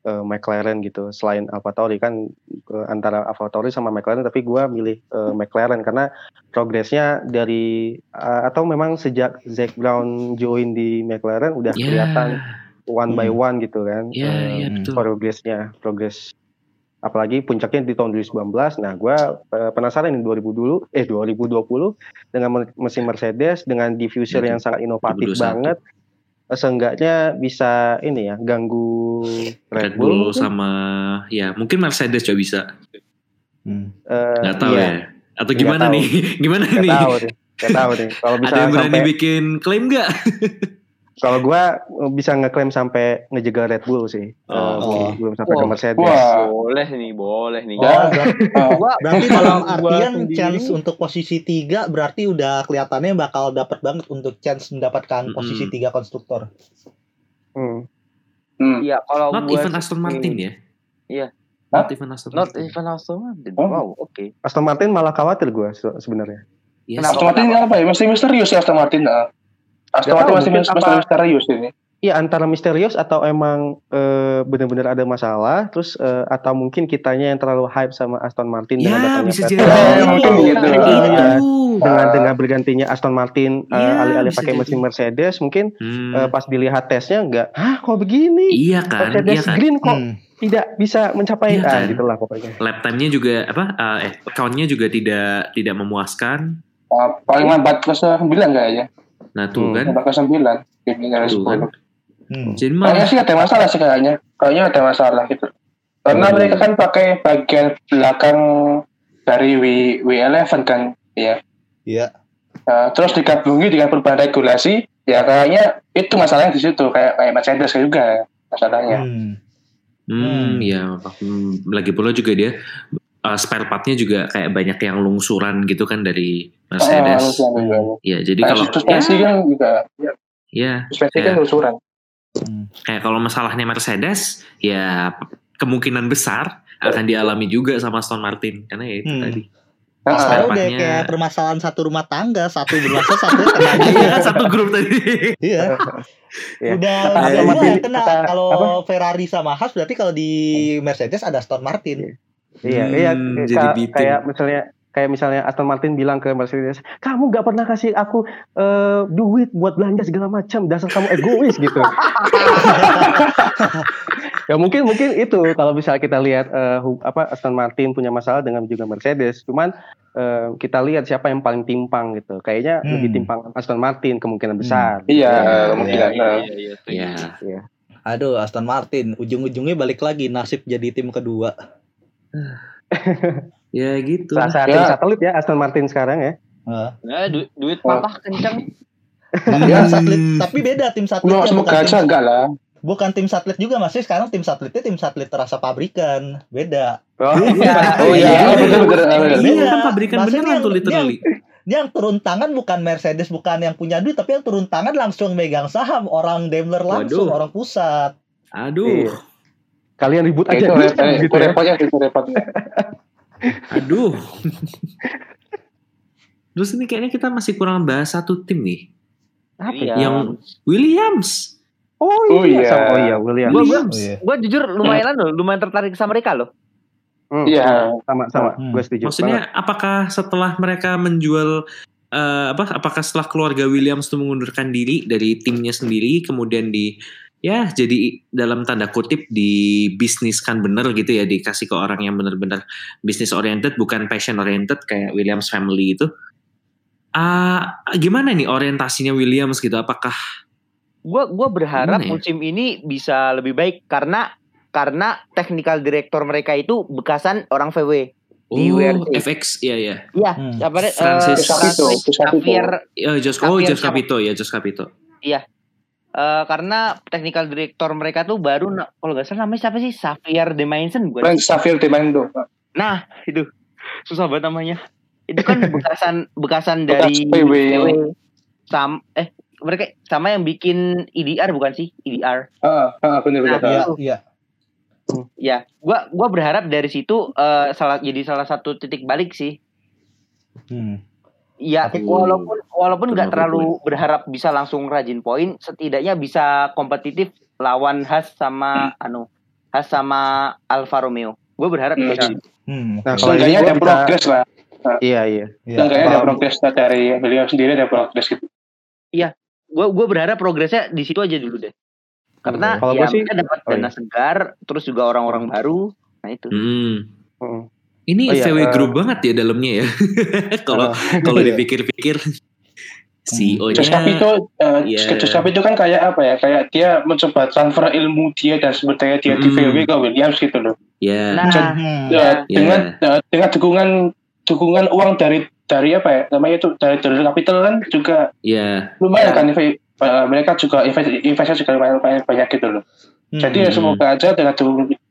eh, McLaren gitu. Selain AlphaTauri kan eh, antara AlphaTauri sama McLaren, tapi gua milih eh, McLaren karena progresnya dari eh, atau memang sejak Zac Brown join di McLaren udah Ya, kelihatan one by Hmm. one gitu kan. ya Hmm. betul. progresnya, progres apalagi puncaknya di tahun 2019. Nah, gua eh, penasaran di 2000 dulu, eh 2020 dengan me- mesin Mercedes dengan diffuser Betul. yang sangat inovatif 2021. banget seenggaknya bisa ini ya ganggu Red Bull mungkin. sama ya mungkin Mercedes juga bisa. Hmm. Eh, Nggak tahu iya, ya. Atau gimana nih? Gimana Nggak nih? tahu. Nggak tahu nih. Kalau bisa Ada yang berani sampai bikin klaim nggak? kalau gua eh, bisa ngeklaim sampai ngejegal Red Bull sih. Oh, Eh, oke. belum sampai ke Wah. Mercedes. Wah. Boleh nih, boleh nih. Oh, berarti, Oh, berarti Kalau dalam gua artian sendiri- chance untuk posisi tiga berarti udah kelihatannya bakal dapat banget untuk chance mendapatkan Mm-mm. posisi tiga konstruktor. Hmm. hmm. Iya, kalau Not gua even Aston Martin ya? Iya. Not even Aston Not Martin. even Aston Martin. Oh. Wow, oke. Aston Martin malah khawatir gua se- sebenarnya. Yes. Aston Martin apa ya? Masih misterius ya Aston Martin. ah. Aston Nggak Martin tahu, masih masih apa- misterius ini. Iya antara misterius atau emang eh, benar-benar ada masalah, terus eh, atau mungkin kitanya yang terlalu hype sama Aston Martin dengan Ya, datangnya bisa jadi. Eh, mungkin gitu. Iya. Dengan Ah. dengan bergantinya Aston Martin eh, Iya, alih-alih pakai jadi. mesin Mercedes mungkin Hmm. eh, pas dilihat tesnya enggak ah kok begini Iya kan, Mercedes iya kan. Green kok Hmm. tidak bisa mencapai Iya ah kan? gitulah pokoknya Lap time-nya juga apa? eh, eh, count-nya juga tidak tidak memuaskan. Ah, paling lambat ke 9 kayaknya. Nah tuh Hmm. kan, Lambat ke 9. Ini dari tuh kan. 10. Hmm. Jadi Kayaknya sih ada masalah sih kayaknya. Kayaknya ada masalah gitu. Karena Hmm. mereka kan pakai bagian belakang dari W W11 kan, ya. Iya. Nah, terus digabungi dengan perubahan regulasi, ya kayaknya itu masalahnya di situ kayak kayak Mercedes juga masalahnya. Hmm. Hmm, Hmm. ya hmm, lagi pula juga dia uh, spare partnya juga kayak banyak yang lungsuran gitu kan dari Ah, Mercedes. lusuran juga. ya, jadi Kayak kalau suspensi ya, kan juga, ya, suspensi kan Ya. lusuran. Hmm. kayak kalau masalahnya Mercedes, ya kemungkinan besar akan dialami juga sama Aston Martin karena ya itu Hmm. tadi. Ah, Spare udah partnya- kayak permasalahan satu rumah tangga, satu bermasalah satu kena Iya kan satu grup tadi. Iya. Iya. Udah udah kena. Kalau? Ferrari sama Haas berarti kalau di Mercedes ada Aston Martin. Iya Hmm, iya jadi ka- kayak misalnya kayak misalnya Aston Martin bilang ke Mercedes kamu nggak pernah kasih aku eh, duit buat belanja segala macam dasar kamu egois gitu ya mungkin mungkin itu kalau misalnya kita lihat eh, hu- apa Aston Martin punya masalah dengan juga Mercedes cuman eh, kita lihat siapa yang paling timpang gitu kayaknya Hmm. lebih timpang Aston Martin kemungkinan besar Iya, Ya. kemungkinan. Iya, Nah. iya, iya. Ya, Aduh, Aston Martin ujung-ujungnya balik lagi nasib jadi tim kedua. ya gitu. Rasa Ya. satelit ya Aston Martin sekarang ya Nah, Nah, du- duit papa kenceng. tim satelit, tapi beda tim satelit. Nah, semoga aja enggak lah. bukan tim satelit juga masih sekarang tim satelitnya tim satelit terasa pabrikan beda oh, Oh iya, betul betul. betul. Iya Iya, kan pabrikan beneran yang- tuh literally. Ini yang turun tangan bukan Mercedes bukan yang punya duit tapi yang turun tangan langsung megang saham orang Daimler langsung Waduh. orang pusat Aduh, Iya. Kalian ribut Itu aja repot, gitu itu ya. repotnya, itu repotnya. aduh. Terus ini kayaknya kita masih kurang bahas satu tim nih, Apa Iya. ya? yang Williams. Oh Oh iya, iya. sama- oh iya Williams. Oh, iya. gua jujur lumayan loh, lumayan tertarik sama mereka loh. Hmm, Iya. sama sama, Hmm. gue setuju. Maksudnya apakah setelah mereka menjual eh, apa? Apakah setelah keluarga Williams itu mengundurkan diri dari timnya sendiri, kemudian di ya jadi dalam tanda kutip di bisniskan bener gitu ya dikasih ke orang yang bener-bener bisnis oriented bukan passion oriented kayak Williams family itu. Ah, gimana nih orientasinya Williams gitu? Apakah Gua gua berharap ya? musim ini bisa lebih baik karena karena technical director mereka itu bekasan orang VW. Di oh WRC. FX ya ya. Iya, Hmm. apa eh, Francis Capito, Francis Capito. Xavier Ya, Jos, oh Jos Capito ya Jos Capito. Eh, karena technical director mereka tuh baru kalau nggak salah namanya siapa sih Xavier de Mainzen bukan? Frank Xavier de Mando. Nah, itu susah banget namanya. Itu kan bekasan bekasan Bekas dari PW. Sam eh mereka sama yang bikin EDR bukan sih? EDR. Ah, ah, benar benar. Nah, iya iya Ya, gua gua berharap dari situ eh, salah jadi salah satu titik balik sih. Hmm. Ya, Tapi- walaupun walaupun nggak terlalu berharap bisa langsung rajin poin, setidaknya bisa kompetitif lawan Has sama anu Has sama Alfa Romeo. Gue berharap Hmm. kayak gitu. Hmm. Nah, kalau ini ada bisa- progres lah. Iya iya. Iya. Seenggaknya ada progres dari beliau sendiri ada progres gitu. Gue gue berharap progresnya di situ aja dulu deh. Karena Kalau ya gua sih- dapat oh dana iya. segar, terus juga orang-orang baru. Nah itu. Hmm. Hmm. Ini Oh iya, VW eh, Group banget ya dalamnya ya. Kalau kalau Iya. dipikir-pikir CEO-nya Josh Cup itu, eh, Iya. Josh Cup itu kan kayak apa ya? Kayak dia mencoba transfer ilmu dia dan daya dia di Mm. VW ke Williams gitu loh. ya Nah, Hmm. Ya, Iya. dengan eh, dengan dukungan dukungan uang dari dari apa ya? Namanya itu dari dari capital kan juga ya lumayan Ya. kan eh, mereka juga invest investnya juga lumayan, lumayan banyak gitu loh. Hmm. Jadi ya semoga aja dengan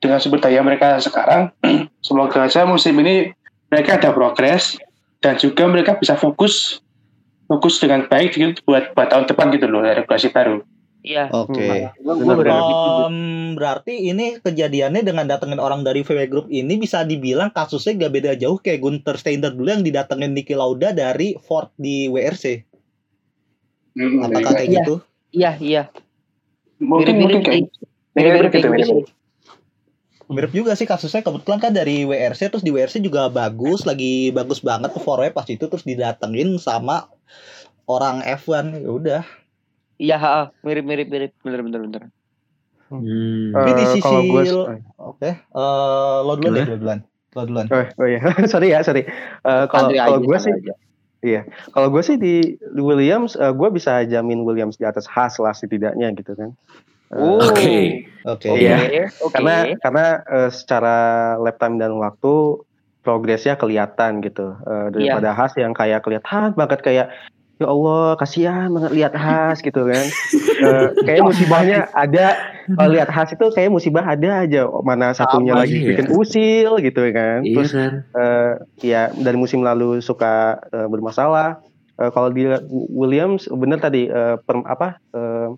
dengan sumber daya mereka sekarang, semoga aja musim ini mereka ada progres dan juga mereka bisa fokus fokus dengan baik gitu buat buat tahun depan gitu loh regulasi baru. Iya. Oke. Benar. itu. Em, berarti ini kejadiannya dengan datengin orang dari VW Group ini bisa dibilang kasusnya gak beda jauh kayak Gunter Steiner dulu yang didatengin Niki Lauda dari Ford di WRC. Apakah kayak Iya. gitu? Iya, iya. Mungkin mungkin Mirip-mirip kayak. Mirip-mirip gitu. kayak mirip. gitu. Mirip juga sih kasusnya kebetulan kan dari WRC terus di WRC juga bagus, lagi bagus banget performanya pas itu terus didatengin sama orang F1 ya udah. Iya, mirip-mirip mirip. Bener bener bener. hmm. Tapi di Eh, sisi kalau gue Oke, eh, lo duluan deh, lo duluan. Lo duluan. Oh, oh iya, sorry ya, sorry. Eh, kalau kalau gue sih, aja. kalau gue sih di, Williams, eh, gue bisa jamin Williams di atas Haas lah setidaknya gitu kan. Oh. Oke. Oke. Oke, Iya. oke. Karena karena eh, secara lap time dan waktu progresnya kelihatan gitu Eh, daripada Haas yang kayak kelihatan banget kayak ya Allah kasihan banget lihat Haas gitu kan. Eh, kayak musibahnya ada kalau lihat Haas itu kayak musibah ada aja mana satunya Sama lagi ya. bikin usil gitu kan. Iya Terus kan. eh ya dari musim lalu suka eh, bermasalah. Eh, kalau di Williams bener tadi eh, per- apa eh,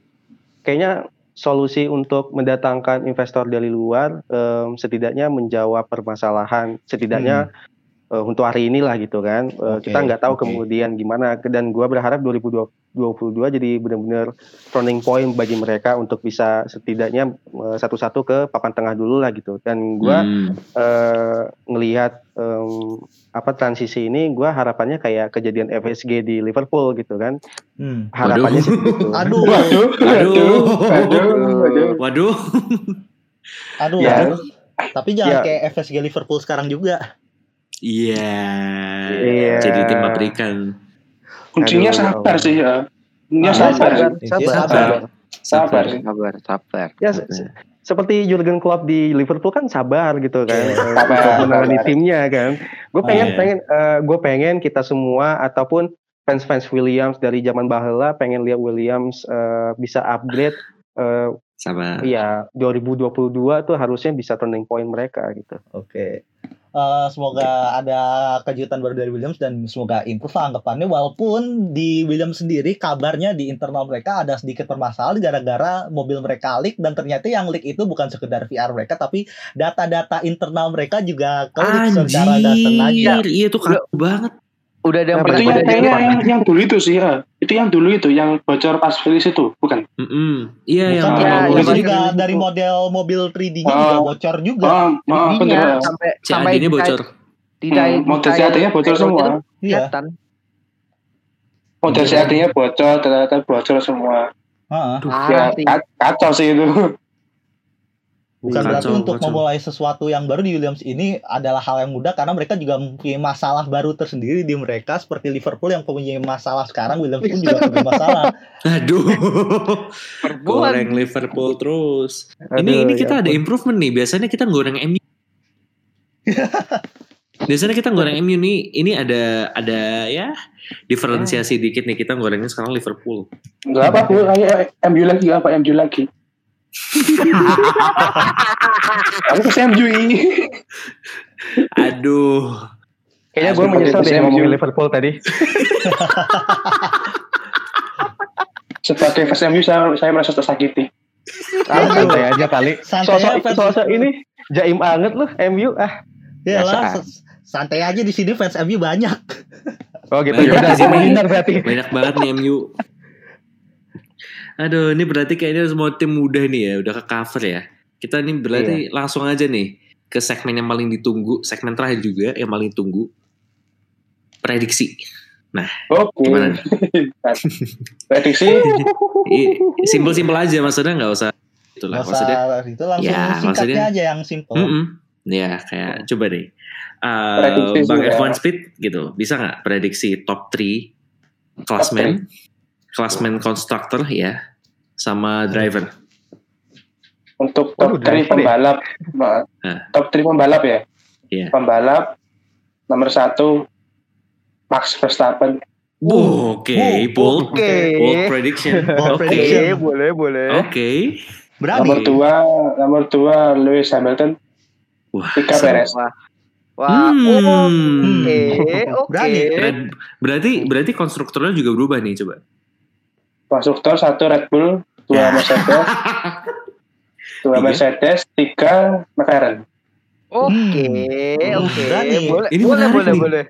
kayaknya solusi untuk mendatangkan investor dari luar eh, setidaknya menjawab permasalahan setidaknya eh, untuk hari inilah gitu kan. Eh, Oke, kita nggak tahu oke. kemudian gimana dan gua berharap 2022 jadi benar-benar turning point bagi mereka untuk bisa setidaknya eh, satu-satu ke papan tengah dulu lah gitu. Dan gua Hmm. eh ngelihat em, apa transisi ini gue harapannya kayak kejadian FSG di Liverpool gitu kan Hmm. harapannya Waduh. sih gitu. Aduh, Waduh, Aduh. waduh, waduh. Waduh. aduh. Ya. aduh. Tapi jangan Ya. kayak FSG Liverpool sekarang juga. Iya. Iya. Jadi tim pabrikan. Kuncinya sabar Allah. sih ya. Kuncinya sabar. sabar. sabar, sabar. sabar. Sabar. Sabar, sabar. Ya, se- se- seperti Jurgen Klopp di Liverpool kan sabar gitu kan Iya. eh, Sabar, sabar. timnya kan. Gue pengen Iya. pengen gue pengen kita semua ataupun fans-fans Williams dari zaman bahela pengen lihat Williams eh, bisa upgrade eh, Sabar. ya 2022 tuh harusnya bisa turning point mereka gitu. Oke. Eh, semoga ada kejutan baru dari Williams dan semoga improve lah anggapannya walaupun di Williams sendiri kabarnya di internal mereka ada sedikit permasalahan gara-gara mobil mereka leak dan ternyata yang leak itu bukan sekedar VR mereka tapi data-data internal mereka juga ke secara nggak sengaja. Iya tuh kaku banget. Udah ada yang Nah, pernah Itu yang kayaknya yang, yang dulu itu sih ya. Itu yang dulu itu yang bocor pas finish itu, bukan? Mm-mm. Iya yang Bukan, Ya, itu ya, juga Mas. dari model mobil 3D-nya Oh. juga bocor juga. Oh Jadinya bener. sampai sampai CAD-nya bocor. di dai- Hmm, model di CAD-nya bocor semua. itu Iya. Model Iya. CAD-nya bocor, ternyata bocor semua. Heeh. Ya, kacau sih itu. Bukan Kacau, berarti untuk kacau. memulai sesuatu yang baru di Williams ini adalah hal yang mudah karena mereka juga mempunyai masalah baru tersendiri di mereka seperti Liverpool yang mempunyai masalah sekarang Williams pun juga punya masalah. Aduh. Goreng Liverpool terus. Aduh, ini ini ya kita ada ampun. improvement nih. Biasanya kita goreng MU. Biasanya kita goreng MU nih. Ini ada ada ya diferensiasi dikit nih kita gorengnya sekarang Liverpool. Enggak apa, Bu. Ayo, MU lagi apa MU lagi. Aku ke MU ini. Aduh. Kayaknya gue menyesal deh MU. ngomongin Liverpool tadi. Sebagai fans MU saya, saya merasa tersakiti. Santai aja kali. Santai Sosok fans. sosok ini jaim banget loh MU ah. Ya lah, santai aja di sini fans MU banyak. Oh gitu. Banyak Ya udah menghindar berarti. Banyak banget nih MU. Aduh, ini berarti kayaknya semua tim muda nih ya, udah ke cover ya. Kita ini berarti langsung aja nih ke segmen yang paling ditunggu, segmen terakhir juga yang paling ditunggu. Prediksi. Oke. Gimana nih? Prediksi I- Simpel-simpel aja maksudnya nggak usah itulah Nggak maksudnya. usah itu langsung Ya, singkatnya maksudnya- aja yang simple. Mm-mm. Ya kayak coba deh. Uh, Prediksi Bang juga. F1 Speed gitu, bisa nggak prediksi top 3 klasmen klasmen constructor ya, sama driver. Untuk top 3 driver ya? pembalap, ma- Hah. top 3 pembalap ya. Iya. Pembalap nomor satu Max Verstappen. Oh, Oke, Oh, bold, oke. bold prediction. Bold Oke, prediction. Oke, boleh, boleh. oke. Berani. Nomor dua, nomor dua Lewis Hamilton. Wah, Tiga. Perez. Wah. Hmm. oke, oke. Berani. Red- berarti berarti konstruktornya juga berubah nih coba. Konstruktor satu Red Bull, dua Ya. Mercedes, dua Tiga. Mercedes, tiga McLaren. Oke, Hmm. oke. Boleh, Ini boleh, boleh, nih. boleh.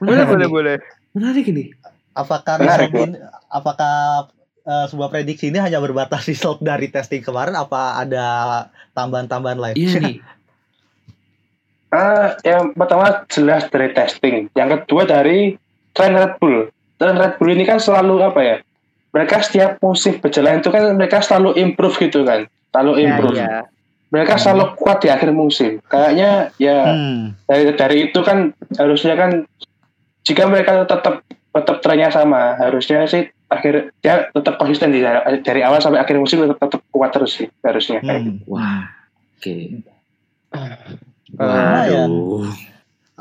Boleh, boleh, boleh. Menarik ini. Apakah Menarik, ini, apakah eh, sebuah prediksi ini hanya berbatas result dari testing kemarin apa ada tambahan-tambahan lain? Iya nih. Ah, yang pertama jelas dari testing. Yang kedua dari tren Red Bull. Tren Red Bull ini kan selalu apa ya? Mereka setiap musim berjalan itu kan mereka selalu improve gitu kan. Selalu Ya, improve. iya. Mereka selalu kuat di akhir musim. Kayaknya ya Hmm. dari dari itu kan harusnya kan jika mereka tetap tetap trennya sama, harusnya sih akhir ya tetap konsisten di dari awal sampai akhir musim tetap, tetap kuat terus sih harusnya. kayak gitu. Hmm. Wah. Oke. Eh, Waduh.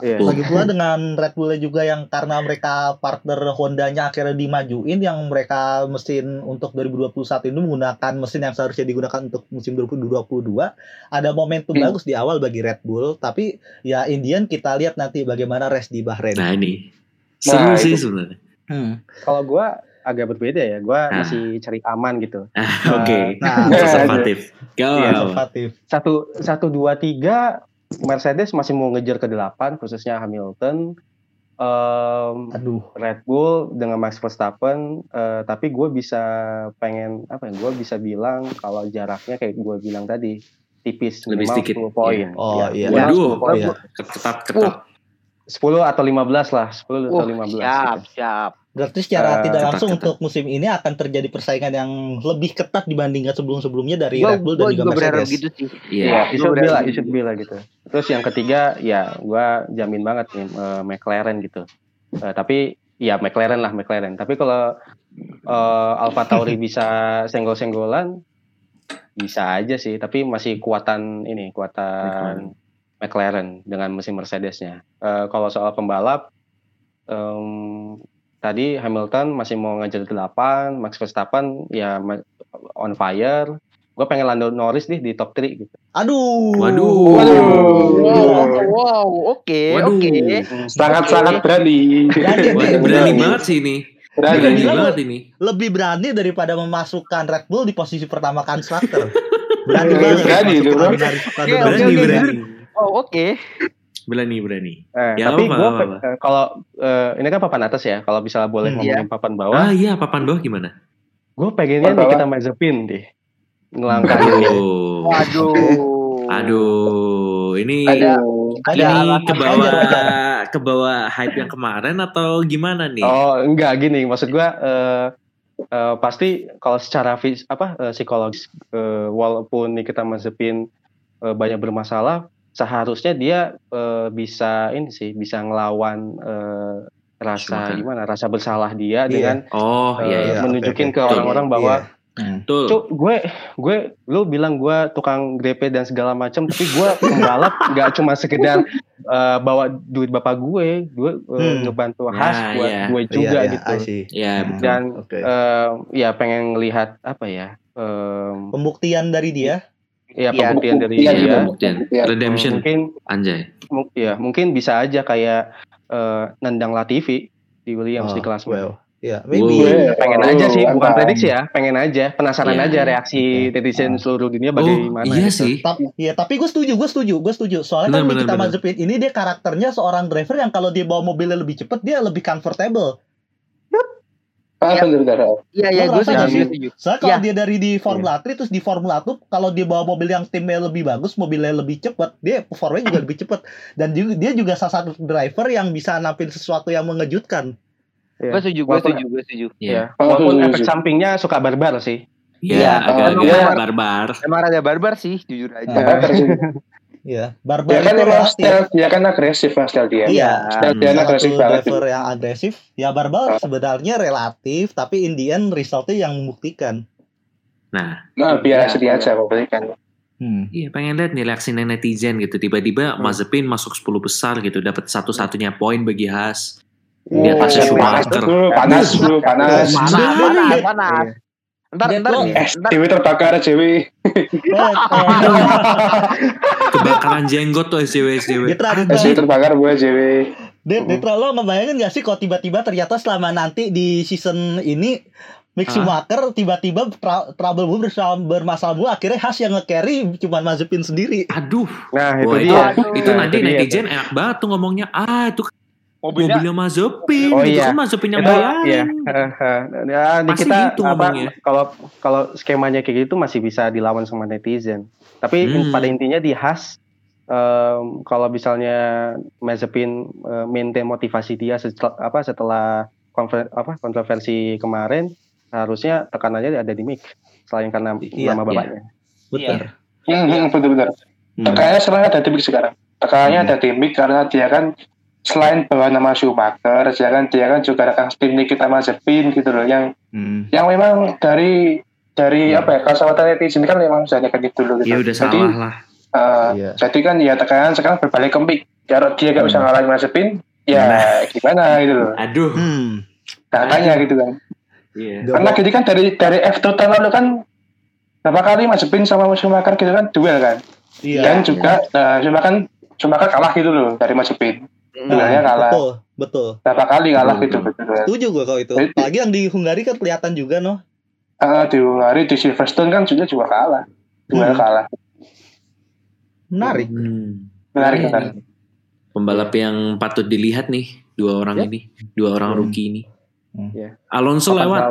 Oh. Lagi pula dengan Red Bull juga yang karena mereka partner Hondanya akhirnya dimajuin yang mereka mesin untuk 2021 ini menggunakan mesin yang seharusnya digunakan untuk musim 2022 ada momentum Hmm. bagus di awal bagi Red Bull tapi ya Indian kita lihat nanti bagaimana race di Bahrain. Nah ini seru Nah, sih sebenarnya. Hmm. Kalau gue agak berbeda ya, gue Nah. masih cari aman gitu. Ah, Oke. Nah, Konservatif. Go. Iya, konservatif. Satu, satu dua tiga Mercedes masih mau ngejar ke delapan, khususnya Hamilton. Em, Aduh. Red Bull dengan Max Verstappen, eh, tapi gue bisa pengen apa ya? Gue bisa bilang kalau jaraknya kayak gue bilang tadi tipis Lebih minimal sedikit. 10 poin. Oh, iya. minimal Waduh. 10 poin. Iya. Ketat ketat. 10 atau 15 lah, 10 atau Uh, 15. siap, gitu. siap. Berarti secara Eh, tidak ketat, langsung ketat. untuk musim ini akan terjadi persaingan yang lebih ketat dibandingkan sebelum-sebelumnya dari Gua, Red Bull gua dan juga juga Mercedes. gitu sih. Iya. Iya, be berharap lah, it gitu. should be lah gitu. Terus yang ketiga, ya gue jamin banget nih eh, McLaren gitu. Eh, tapi ya McLaren lah McLaren. Tapi kalau eh, Alfa Tauri bisa senggol-senggolan, bisa aja sih. Tapi masih kuatan ini, kuatan McLaren dengan mesin Mercedesnya. Eh, kalau soal pembalap, em, tadi Hamilton masih mau ngejar 8, Max Verstappen ya on fire. Gue pengen Lando Norris nih di top 3 gitu. Aduh. Waduh. Wow, wow, oke, Waduh. oke. Sangat-sangat berani. Berani, nih, berani berani. banget sih ini. Berani. Berani banget ini. Lebih berani daripada memasukkan Red Bull di posisi pertama konstruktor. Berani Berani, banget. berani Berani, oke. berani. Oh, oke. Berani, berani. Eh, Ya, tapi gue kalau eh, ini kan papan atas ya. Kalau misalnya boleh Hmm, ngomongin papan bawah, Ah iya, papan bawah gimana? gue pengennya nih kita Mazepin deh ngelangkahin. Aduh. Waduh. Aduh, ini Ada Ada ini alasan ke bawah ke bawah hype yang kemarin atau gimana nih? Oh enggak gini, maksud gue eh, eh, pasti kalau secara fis apa eh, psikologis eh, walaupun Nikita Mazepin eh, banyak bermasalah, seharusnya dia eh, bisa ini sih bisa ngelawan eh, rasa Schumacher. gimana rasa bersalah Iya. dia dengan Oh eh, iya iya. menunjukin oke, ke orang-orang bahwa Hmm. Betul. Cuk, gue gue lu bilang gue tukang grepe dan segala macam, tapi gue pembalap nggak cuma sekedar eh, bawa duit bapak gue, gue eh, Hmm. ngebantu Ya, khas buat ya. gue Iya, juga iya, gitu. See. Iya, Hmm. betul. Dan Oke. eh, ya pengen lihat apa ya? em, Pembuktian dari dia. Ya Iya, pembuktian dari dia. iya. Pembuktian. Iya. Redemption, Mungkin anjay. ya mungkin bisa aja kayak eh, nendang Latifi di Williams Oh, di kelas well. Ya, maybe. Wow. pengen Oh, aja sih bukan prediksi ya pengen aja penasaran Iya, aja reaksi netizen seluruh dunia Oh bagaimana iya gitu. sih. Tapi ya, tapi gue setuju, gue setuju, gue setuju. Soalnya Benar, kan benar, Nikita benar. Mazepin ini dia karakternya seorang driver yang kalau dia bawa mobilnya lebih cepat dia lebih comfortable. Ah, Iya. bener. Iya, Lo iya, gue ngerasa setuju. Soalnya kalau Iya. dia dari di Formula 3 terus di Formula 2 kalau dia bawa mobil yang timnya lebih bagus, mobilnya lebih cepat, dia performanya juga lebih cepat. Dan juga, dia juga salah satu driver yang bisa nampil sesuatu yang mengejutkan. Iya. Gue setuju, gue Walaupun- setuju, gue setuju. Iya. Ya, walaupun Oh, efek iya. sampingnya suka barbar sih. Iya, Iya, agak-agak iya. barbar. Emang ada barbar sih, jujur aja. Dia Barbar kan itu emang style dia kan agresif kan style dia. Iya, Style dia agresif banget. driver yang agresif. Ya Barbar sebenarnya relatif, tapi in the end resultnya yang membuktikan. Nah, Nah, biar Iya, sedih iya. aja memberikan. Hmm. iya pengen lihat nih reaksi netizen gitu. Tiba-tiba Mazepin masuk 10 besar gitu, dapat satu-satunya poin bagi Haas. Di atasnya Oh, panas Schumacher. bro, panas bro, panas. Panas, panas, panas. Ntar, Dia ntar. Dewi terbakar Dewi. Kebakaran jenggot tuh SJW SJW. Ditra, terbakar gue. Dit, Ditra, lo ngebayangin gak sih kalau tiba-tiba ternyata selama nanti di season ini Mick? Schumacher tiba-tiba trouble mulu bersama bermasalah mulu akhirnya Haas yang nge-carry cuma Mazepin sendiri. Aduh, Nah, itu dia. Itu Nah, nanti dia, netizen enak banget tuh ngomongnya. Ah, itu Mobilnya, mobilnya Mazepin. Oh, gitu iya. kan Mazepin yang Itu, bayarin. ya, ya Pasti kita gitu apa kalau kalau skemanya kayak gitu masih bisa dilawan sama netizen. Tapi Hmm. pada intinya di Has em, kalau misalnya Mazepin eh, maintain motivasi dia setelah apa setelah konfer, apa kontroversi kemarin harusnya tekanannya ada di Mick selain karena Iya, nama iya. bapaknya. Betul. Hmm, hmm, betul-betul. Hmm. Tekanannya sekarang ada di Mick sekarang. Tekanannya Hmm. ada di Mick karena dia kan selain bawa nama Schumacher, dia kan dia kan juga rekan tim Nikita Mazepin gitu loh yang Hmm. yang memang dari dari apa ya kacamata netizen kan memang sudah kayak gitu loh gitu. Ya udah Jadi, salah lah. eh, Iya. jadi kan ya tekanan sekarang berbalik ke Mick. Kalau dia gak bisa Hmm. ngalahin Mazepin, ya gimana gitu loh. Aduh. Hmm. Katanya gitu kan. Iya. Gak Karena jadi kan dari dari F2 tahun lalu kan berapa kali Mazepin sama Schumacher gitu kan duel kan. Iya. Dan juga nah, Schumacher Schumacher kalah gitu loh dari Mazepin. Duelnya kalah. Betul, betul. Berapa kali kalah gitu betul. Setuju gue kalau itu. Apalagi yang di Hungari kan kelihatan juga noh. Ah, di Hungari di Silverstone kan juga juga kalah. Duel Hmm. kalah. Menarik. Hmm. Menarik Iya. menarik. Pembalap yang patut dilihat nih dua orang Ya. ini, dua orang Hmm. rookie ini. Hmm. Ya. Alonso Papan lewat.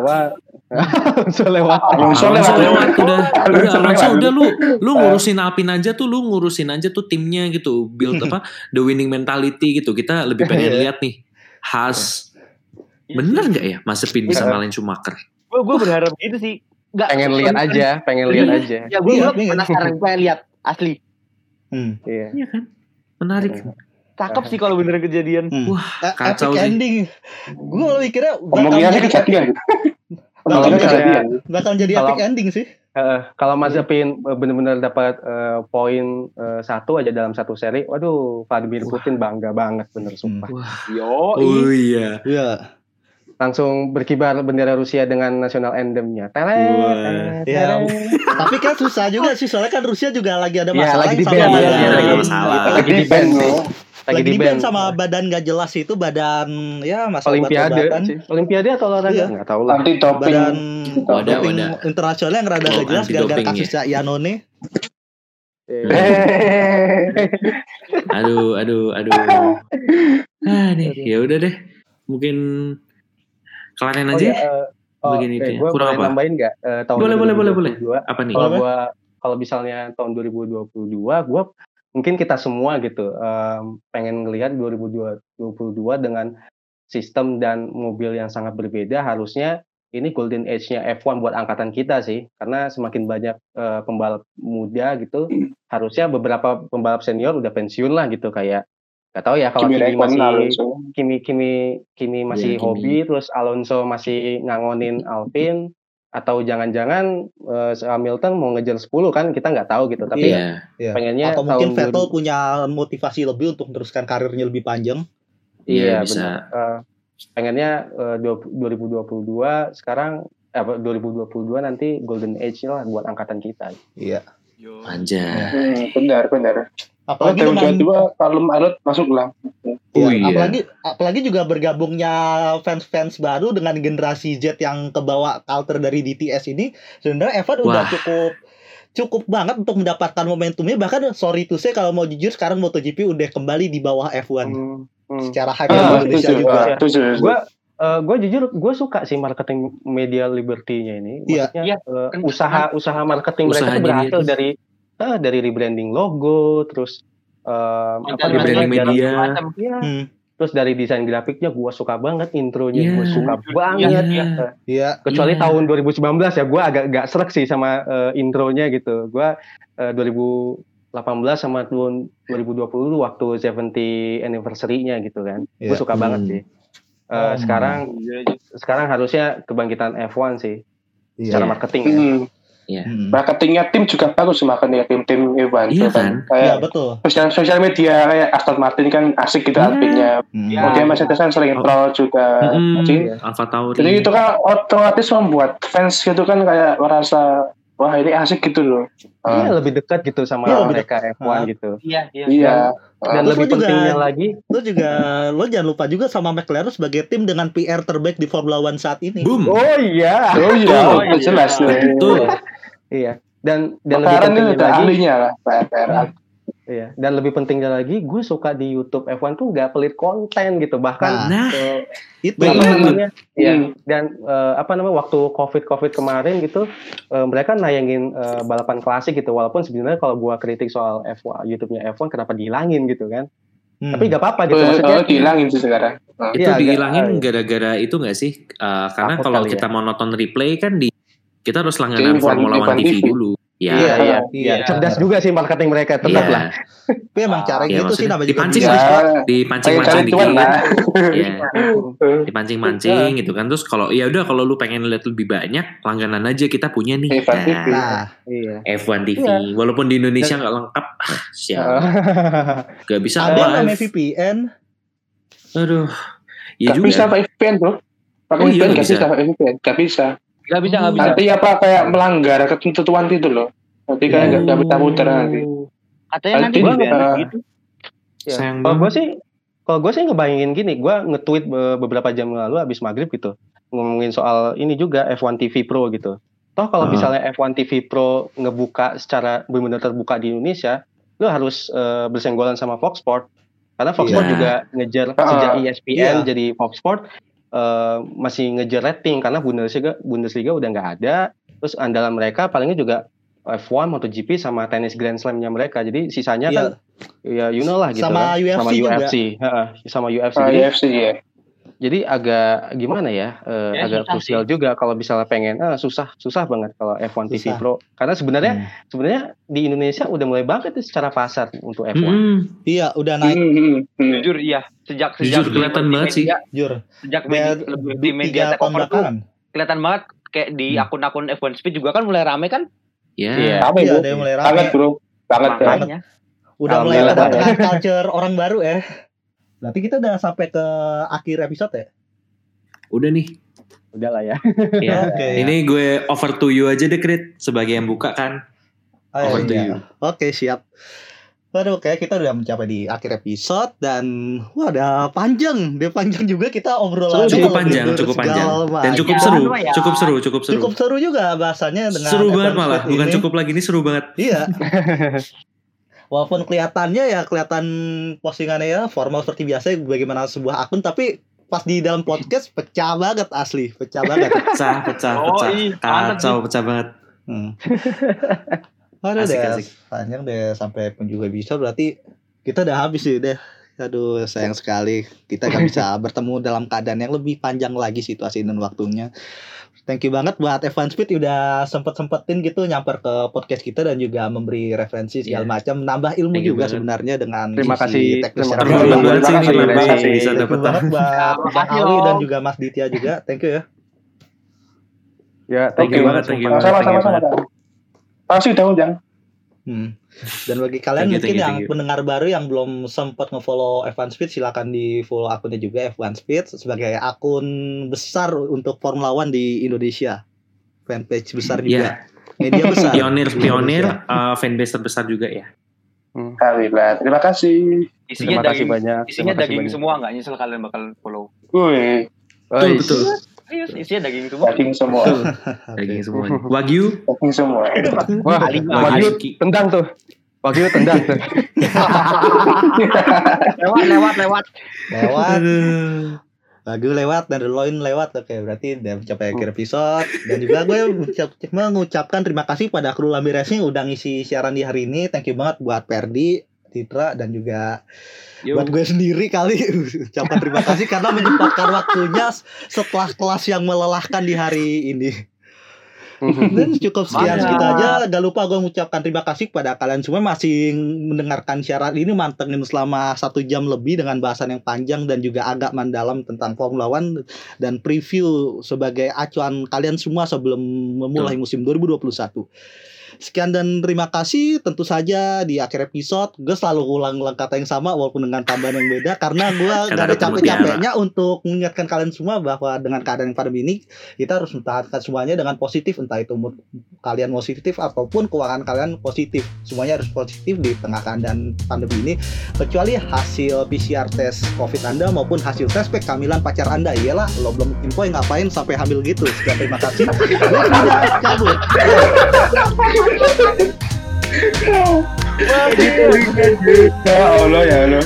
Alonso lewat. Alonso Alonso lewat. lewat udah. Alonso Udah Alonso lewat. udah lu lu ngurusin Alpine aja tuh lu ngurusin aja tuh timnya gitu. Build apa? The winning mentality gitu. Kita lebih pengen Iya. lihat nih Haas Bener nggak ya Mazepin bisa Iya. ngalahin Schumacher? gue gue berharap gitu sih. Nggak, Pengen lihat aja, pengen lihat aja. Ya gue Iya, penasaran pengen lihat asli. Hmm. Iya. Iya kan? Menarik. Cakep sih kalau bener kejadian. Hmm. Wah, Eh, kacau epic sih. ending. Gue mikirnya jadi, kejadian bakal jadi, kejadian. bakal jadi Kalau- epic ending sih. Eh, kalau Mazepin eh, benar-benar dapat eh, poin eh, satu aja dalam satu seri, waduh, Vladimir Wah. Putin bangga banget bener sumpah. Yo, Oh iya. Iya. Langsung berkibar bendera Rusia dengan national anthem-nya. Tele, Wah. Ya. Tapi kan susah juga sih soalnya kan Rusia juga lagi ada Iya, masalah lagi di sama ban, badan- iya, lagi lagi, masalah. Lagi di ban lagi di ban ban. sama badan gak jelas itu badan ya masalah Olimpiade sih. Olimpiade atau olahraga? Iya. Nggak tahu lah. Anti doping. badan Wadah, doping wadah. internasional yang rada Oh, gak jelas gara-gara anti-doping kasusnya Yanone. Aduh, aduh, aduh. Ah nih, ya udah deh. Mungkin kalian Oh, aja. ya, eh, oh, Begini eh, dia. gua Kurang boleh apa? nambahin nggak eh, tahun Boleh, boleh, boleh, boleh. 2022? Apa nih? Kalau Boleh. gua kalau misalnya tahun 2022, gua mungkin kita semua gitu em, pengen ngelihat 2022 dengan sistem dan mobil yang sangat berbeda harusnya ini golden age-nya F1 buat angkatan kita sih karena semakin banyak eh, pembalap muda gitu harusnya beberapa pembalap senior udah pensiun lah gitu kayak nggak tahu ya kalau Kimi Kimi masih Alonso. Kimi Kimi Kimi masih Kimi. hobi terus Alonso masih ngangonin Alpine atau jangan-jangan eh, Hamilton mau ngejar 10 kan kita nggak tahu gitu tapi Iya. Iya. pengennya Atau mungkin tahun Vettel 2000 punya motivasi lebih untuk meneruskan karirnya lebih panjang. Iya, iya bisa. benar Eh, pengennya eh, dua- 2022 sekarang eh, apa, 2022 nanti golden age lah buat angkatan kita Iya. Anjay. Hmm, benar benar. Oh, Apalagi tahun dengan 22 Palem Alot masuk lah. Iya, Oh, iya. apalagi apalagi juga bergabungnya fans-fans baru dengan generasi Z yang kebawa culture dari DTS ini sebenarnya Evan udah Wah. cukup cukup banget untuk mendapatkan momentumnya bahkan sorry to say kalau mau jujur sekarang MotoGP udah kembali di bawah F1 Hmm, hmm. secara hype Ah, Indonesia setuju. juga. Ah, setuju. gue gue jujur gue suka sih marketing media liberty-nya ini Iya. maksudnya Iya, kan- usaha usaha marketing mereka Usahanya tuh berhasil dari eh, dari rebranding logo terus eh, apa Di branding namanya, media. Macam. Iya. Hmm, terus dari desain grafiknya gue suka banget intronya Iya. gue suka Iya, banget iya. Eh, Iya. kecuali Iya. tahun 2019 ya gue agak gak serak sih sama eh, intronya gitu gue eh, 2000 18 sama tahun 2020 tuh waktu 70 anniversary-nya gitu kan. Gue Iya. suka banget Hmm. sih. Eh, Oh. sekarang Iya, iya. sekarang harusnya kebangkitan F1 sih secara Iya. marketing ya. Hmm. Iya. Hmm. Marketingnya tim juga bagus makanya tim-tim Evan. Iya kan? Iya Kayak betul. sosial sosial media kayak Aston Martin kan asik gitu Iya. artinya. Hmm. Iya. Kemudian Mercedes kan sering Oh. troll juga. Mm-mm. Jadi, Alpha Tauri. jadi itu kan otomatis membuat fans gitu kan kayak merasa wah ini asik gitu loh. Iya Ah, lebih dekat gitu sama Iya, lebih mereka F1 Ah. gitu. Iya, iya. iya. Dan Terus lebih juga- pentingnya lagi, Lo juga lo jangan lupa juga sama McLaren sebagai tim dengan PR terbaik di Formula One saat ini. Boom. oh iya, Oh iya, Oh, itu iya. jelas. Betul. Iya. Dan dan lebih McLaren ini pentingnya lagi, ahlinya lah PR. iya. Dan lebih pentingnya lagi, gue suka di YouTube F1 tuh nggak pelit konten gitu. Bahkan Nah, eh, Itu namanya? Iya. Hmm. Dan eh, apa namanya waktu covid covid kemarin gitu, eh, mereka nayangin eh, balapan klasik gitu. Walaupun sebenarnya kalau gua kritik soal F1 YouTube-nya F1 kenapa dihilangin gitu kan? Hmm. Tapi nggak apa-apa gitu Oh, maksudnya. oh, dihilangin sih sekarang. Itu Iya, agak- dihilangin iya. gara-gara itu nggak sih? Eh, karena kalau kali kita ya. mau nonton replay kan di kita harus langganan Formula One TV TV. dulu. Ya. Iya, iya, Iya. iya. Cerdas juga sih marketing mereka, tetap Iya. lah. Tapi emang cara Iya, gitu sih namanya juga dipancing lah. Ya, Dipancing-pancing pengen cari cuan dikit. lah. Iya. Dipancing-mancing gitu kan. Terus kalau ya udah kalau lu pengen lihat lebih banyak, langganan aja kita punya nih. F1 TV. Nah, Nah, Iya. F1 TV. Iya. Walaupun di Indonesia nggak lengkap, ah, sial. Gak bisa ada yang namanya. VPN. Aduh. Iya Gak juga. bisa pakai VPN bro. Pakai Oh, iya, VPN nggak gak bisa. bisa pakai VPN. Gak bisa. Gak bisa, gak bisa. Nanti apa kayak melanggar ketentuan gitu loh. Nanti kayak Oh. gak, bisa muter nanti. Katanya nanti Nanti, uh, gitu. Iya. Sayang Kalau gue sih, kalau gue sih ngebayangin gini, gue nge-tweet be- beberapa jam lalu abis maghrib gitu, ngomongin soal ini juga F1 TV Pro gitu. Toh kalau Ah. misalnya F1 TV Pro ngebuka secara benar-benar terbuka di Indonesia, lo harus eh, bersenggolan sama Fox Sport. Karena Fox Iya. Sport juga ngejar Ah. sejak ESPN Iya. jadi Fox Sport eh, masih ngejar rating karena Bundesliga Bundesliga udah nggak ada. Terus andalan mereka palingnya juga F1, MotoGP sama tenis Grand Slam-nya mereka. Jadi sisanya kan Iya. ya you know lah gitu Sama kan. UFC sama juga. UFC Heeh, sama UFC jadi, UFC ya. Jadi agak gimana ya, eh, Ya, agak susah krusial juga kalau misalnya pengen ah, susah susah banget kalau F1 TV Susah. Pro karena sebenarnya Hmm. sebenarnya di Indonesia udah mulai banget tuh secara pasar untuk F1 Mm-mm. Iya, udah naik Hmm, hmm, hmm. Jujur iya. Sejak Jujur, sejak kelihatan Liberty banget sih. Media, jujur. Sejak media, Liberty Media tiga take tahun over tuh kelihatan banget kayak di Hmm. akun-akun F1 Speed juga kan mulai rame kan Ya. Iya. Rame, Iya, bro. ada yang mulai Banget rame. bro. Banget banget. makanya Udah mulai Alhamdulillah, kedatangan culture orang baru ya. Berarti kita udah sampai ke akhir episode ya? Udah nih. udah lah ya Ya. Oke. Ini gue over to you aja deh, Krit. Sebagai yang buka kan. Oh, Over to iya. you. Oke, siap. Waduh, kayak kita udah mencapai di akhir episode dan wah udah panjang, dia panjang juga kita obrolan Cukup panjang, cukup panjang. Dan cukup Ya, seru. lumayan. Cukup seru, cukup seru. Cukup seru juga bahasanya dengan Seru banget F1 malah. Speed Bukan ini. cukup lagi ini seru banget. Iya. Walaupun kelihatannya ya kelihatan postingannya ya formal seperti biasa bagaimana sebuah akun tapi pas di dalam podcast pecah banget asli, pecah banget. Pecah, pecah, Oh, pecah. Kacau, pecah banget. Hmm. Aduh Asik, deh, asik. panjang deh sampai pun juga bisa berarti kita udah habis sih deh. Aduh sayang sekali kita gak bisa bertemu dalam keadaan yang lebih panjang lagi situasi dan waktunya. Thank you banget buat Evan Speed udah sempet-sempetin gitu nyamper ke podcast kita dan juga memberi referensi segala Iya. macam, nambah ilmu Thank juga sebenarnya dengan Terima kasih, teknis terima kasih. Terima Terima lebih kasih. bisa dapat banget buat Terima Bang kasih, Ali dan juga Mas Ditya juga. Thank you ya. ya Thank you banget, thank you Sama-sama, banget. sama-sama. Makasih udah undang. Hmm. Dan bagi kalian Thank you, mungkin thank you, yang thank you. pendengar baru yang belum sempat nge-follow F1 Speed silakan di follow akunnya juga F1 Speed sebagai akun besar untuk Formula One di Indonesia. Fanpage besar juga. Iya. Media besar. Pionir, pionir, uh, fanbase terbesar juga ya. Alhamdulillah. Terima kasih. isinya terima kasih daging banyak isinya terima kasih daging banyak. semua nggak nyesel kalian bakal follow Wih, Betul, betul. Serius isinya daging semua. Daging semua. Daging semua. Wagyu. Daging semua. wah Wagyu tendang tuh. Wagyu tendang tuh. Lewat lewat lewat. Lewat, lagu lewat dan Reloin lewat. Oke, berarti udah mencapai akhir episode. Dan juga gue mengucap- mengucapkan terima kasih pada kru Lambi Racing udah ngisi siaran di hari ini. Thank you banget buat Perdi, Titra dan juga Yo. buat gue sendiri kali ucapkan terima kasih karena menyempatkan waktunya setelah kelas yang melelahkan di hari ini Dan cukup sekian segitu aja. Gak lupa gue mengucapkan terima kasih kepada kalian semua masih mendengarkan syarat ini mantengin selama satu jam lebih dengan bahasan yang panjang dan juga agak mendalam tentang Formula One dan preview sebagai acuan kalian semua sebelum memulai musim 2021. Sekian dan terima kasih. Tentu saja di akhir episode gue selalu ulang-ulang kata yang sama walaupun dengan tambahan yang beda karena gue gak ada capek-capeknya untuk mengingatkan kalian semua bahwa dengan keadaan yang pandemi ini kita harus mempertahankan semuanya dengan positif entah itu mood kalian positif ataupun keuangan kalian positif. Semuanya harus positif di tengah keadaan pandemi ini kecuali hasil PCR tes COVID Anda maupun hasil tes kehamilan pacar Anda. Iyalah lo belum info ngapain sampai hamil gitu. Sekian terima kasih. Gue sudah cabut Ya Allah ya Allah.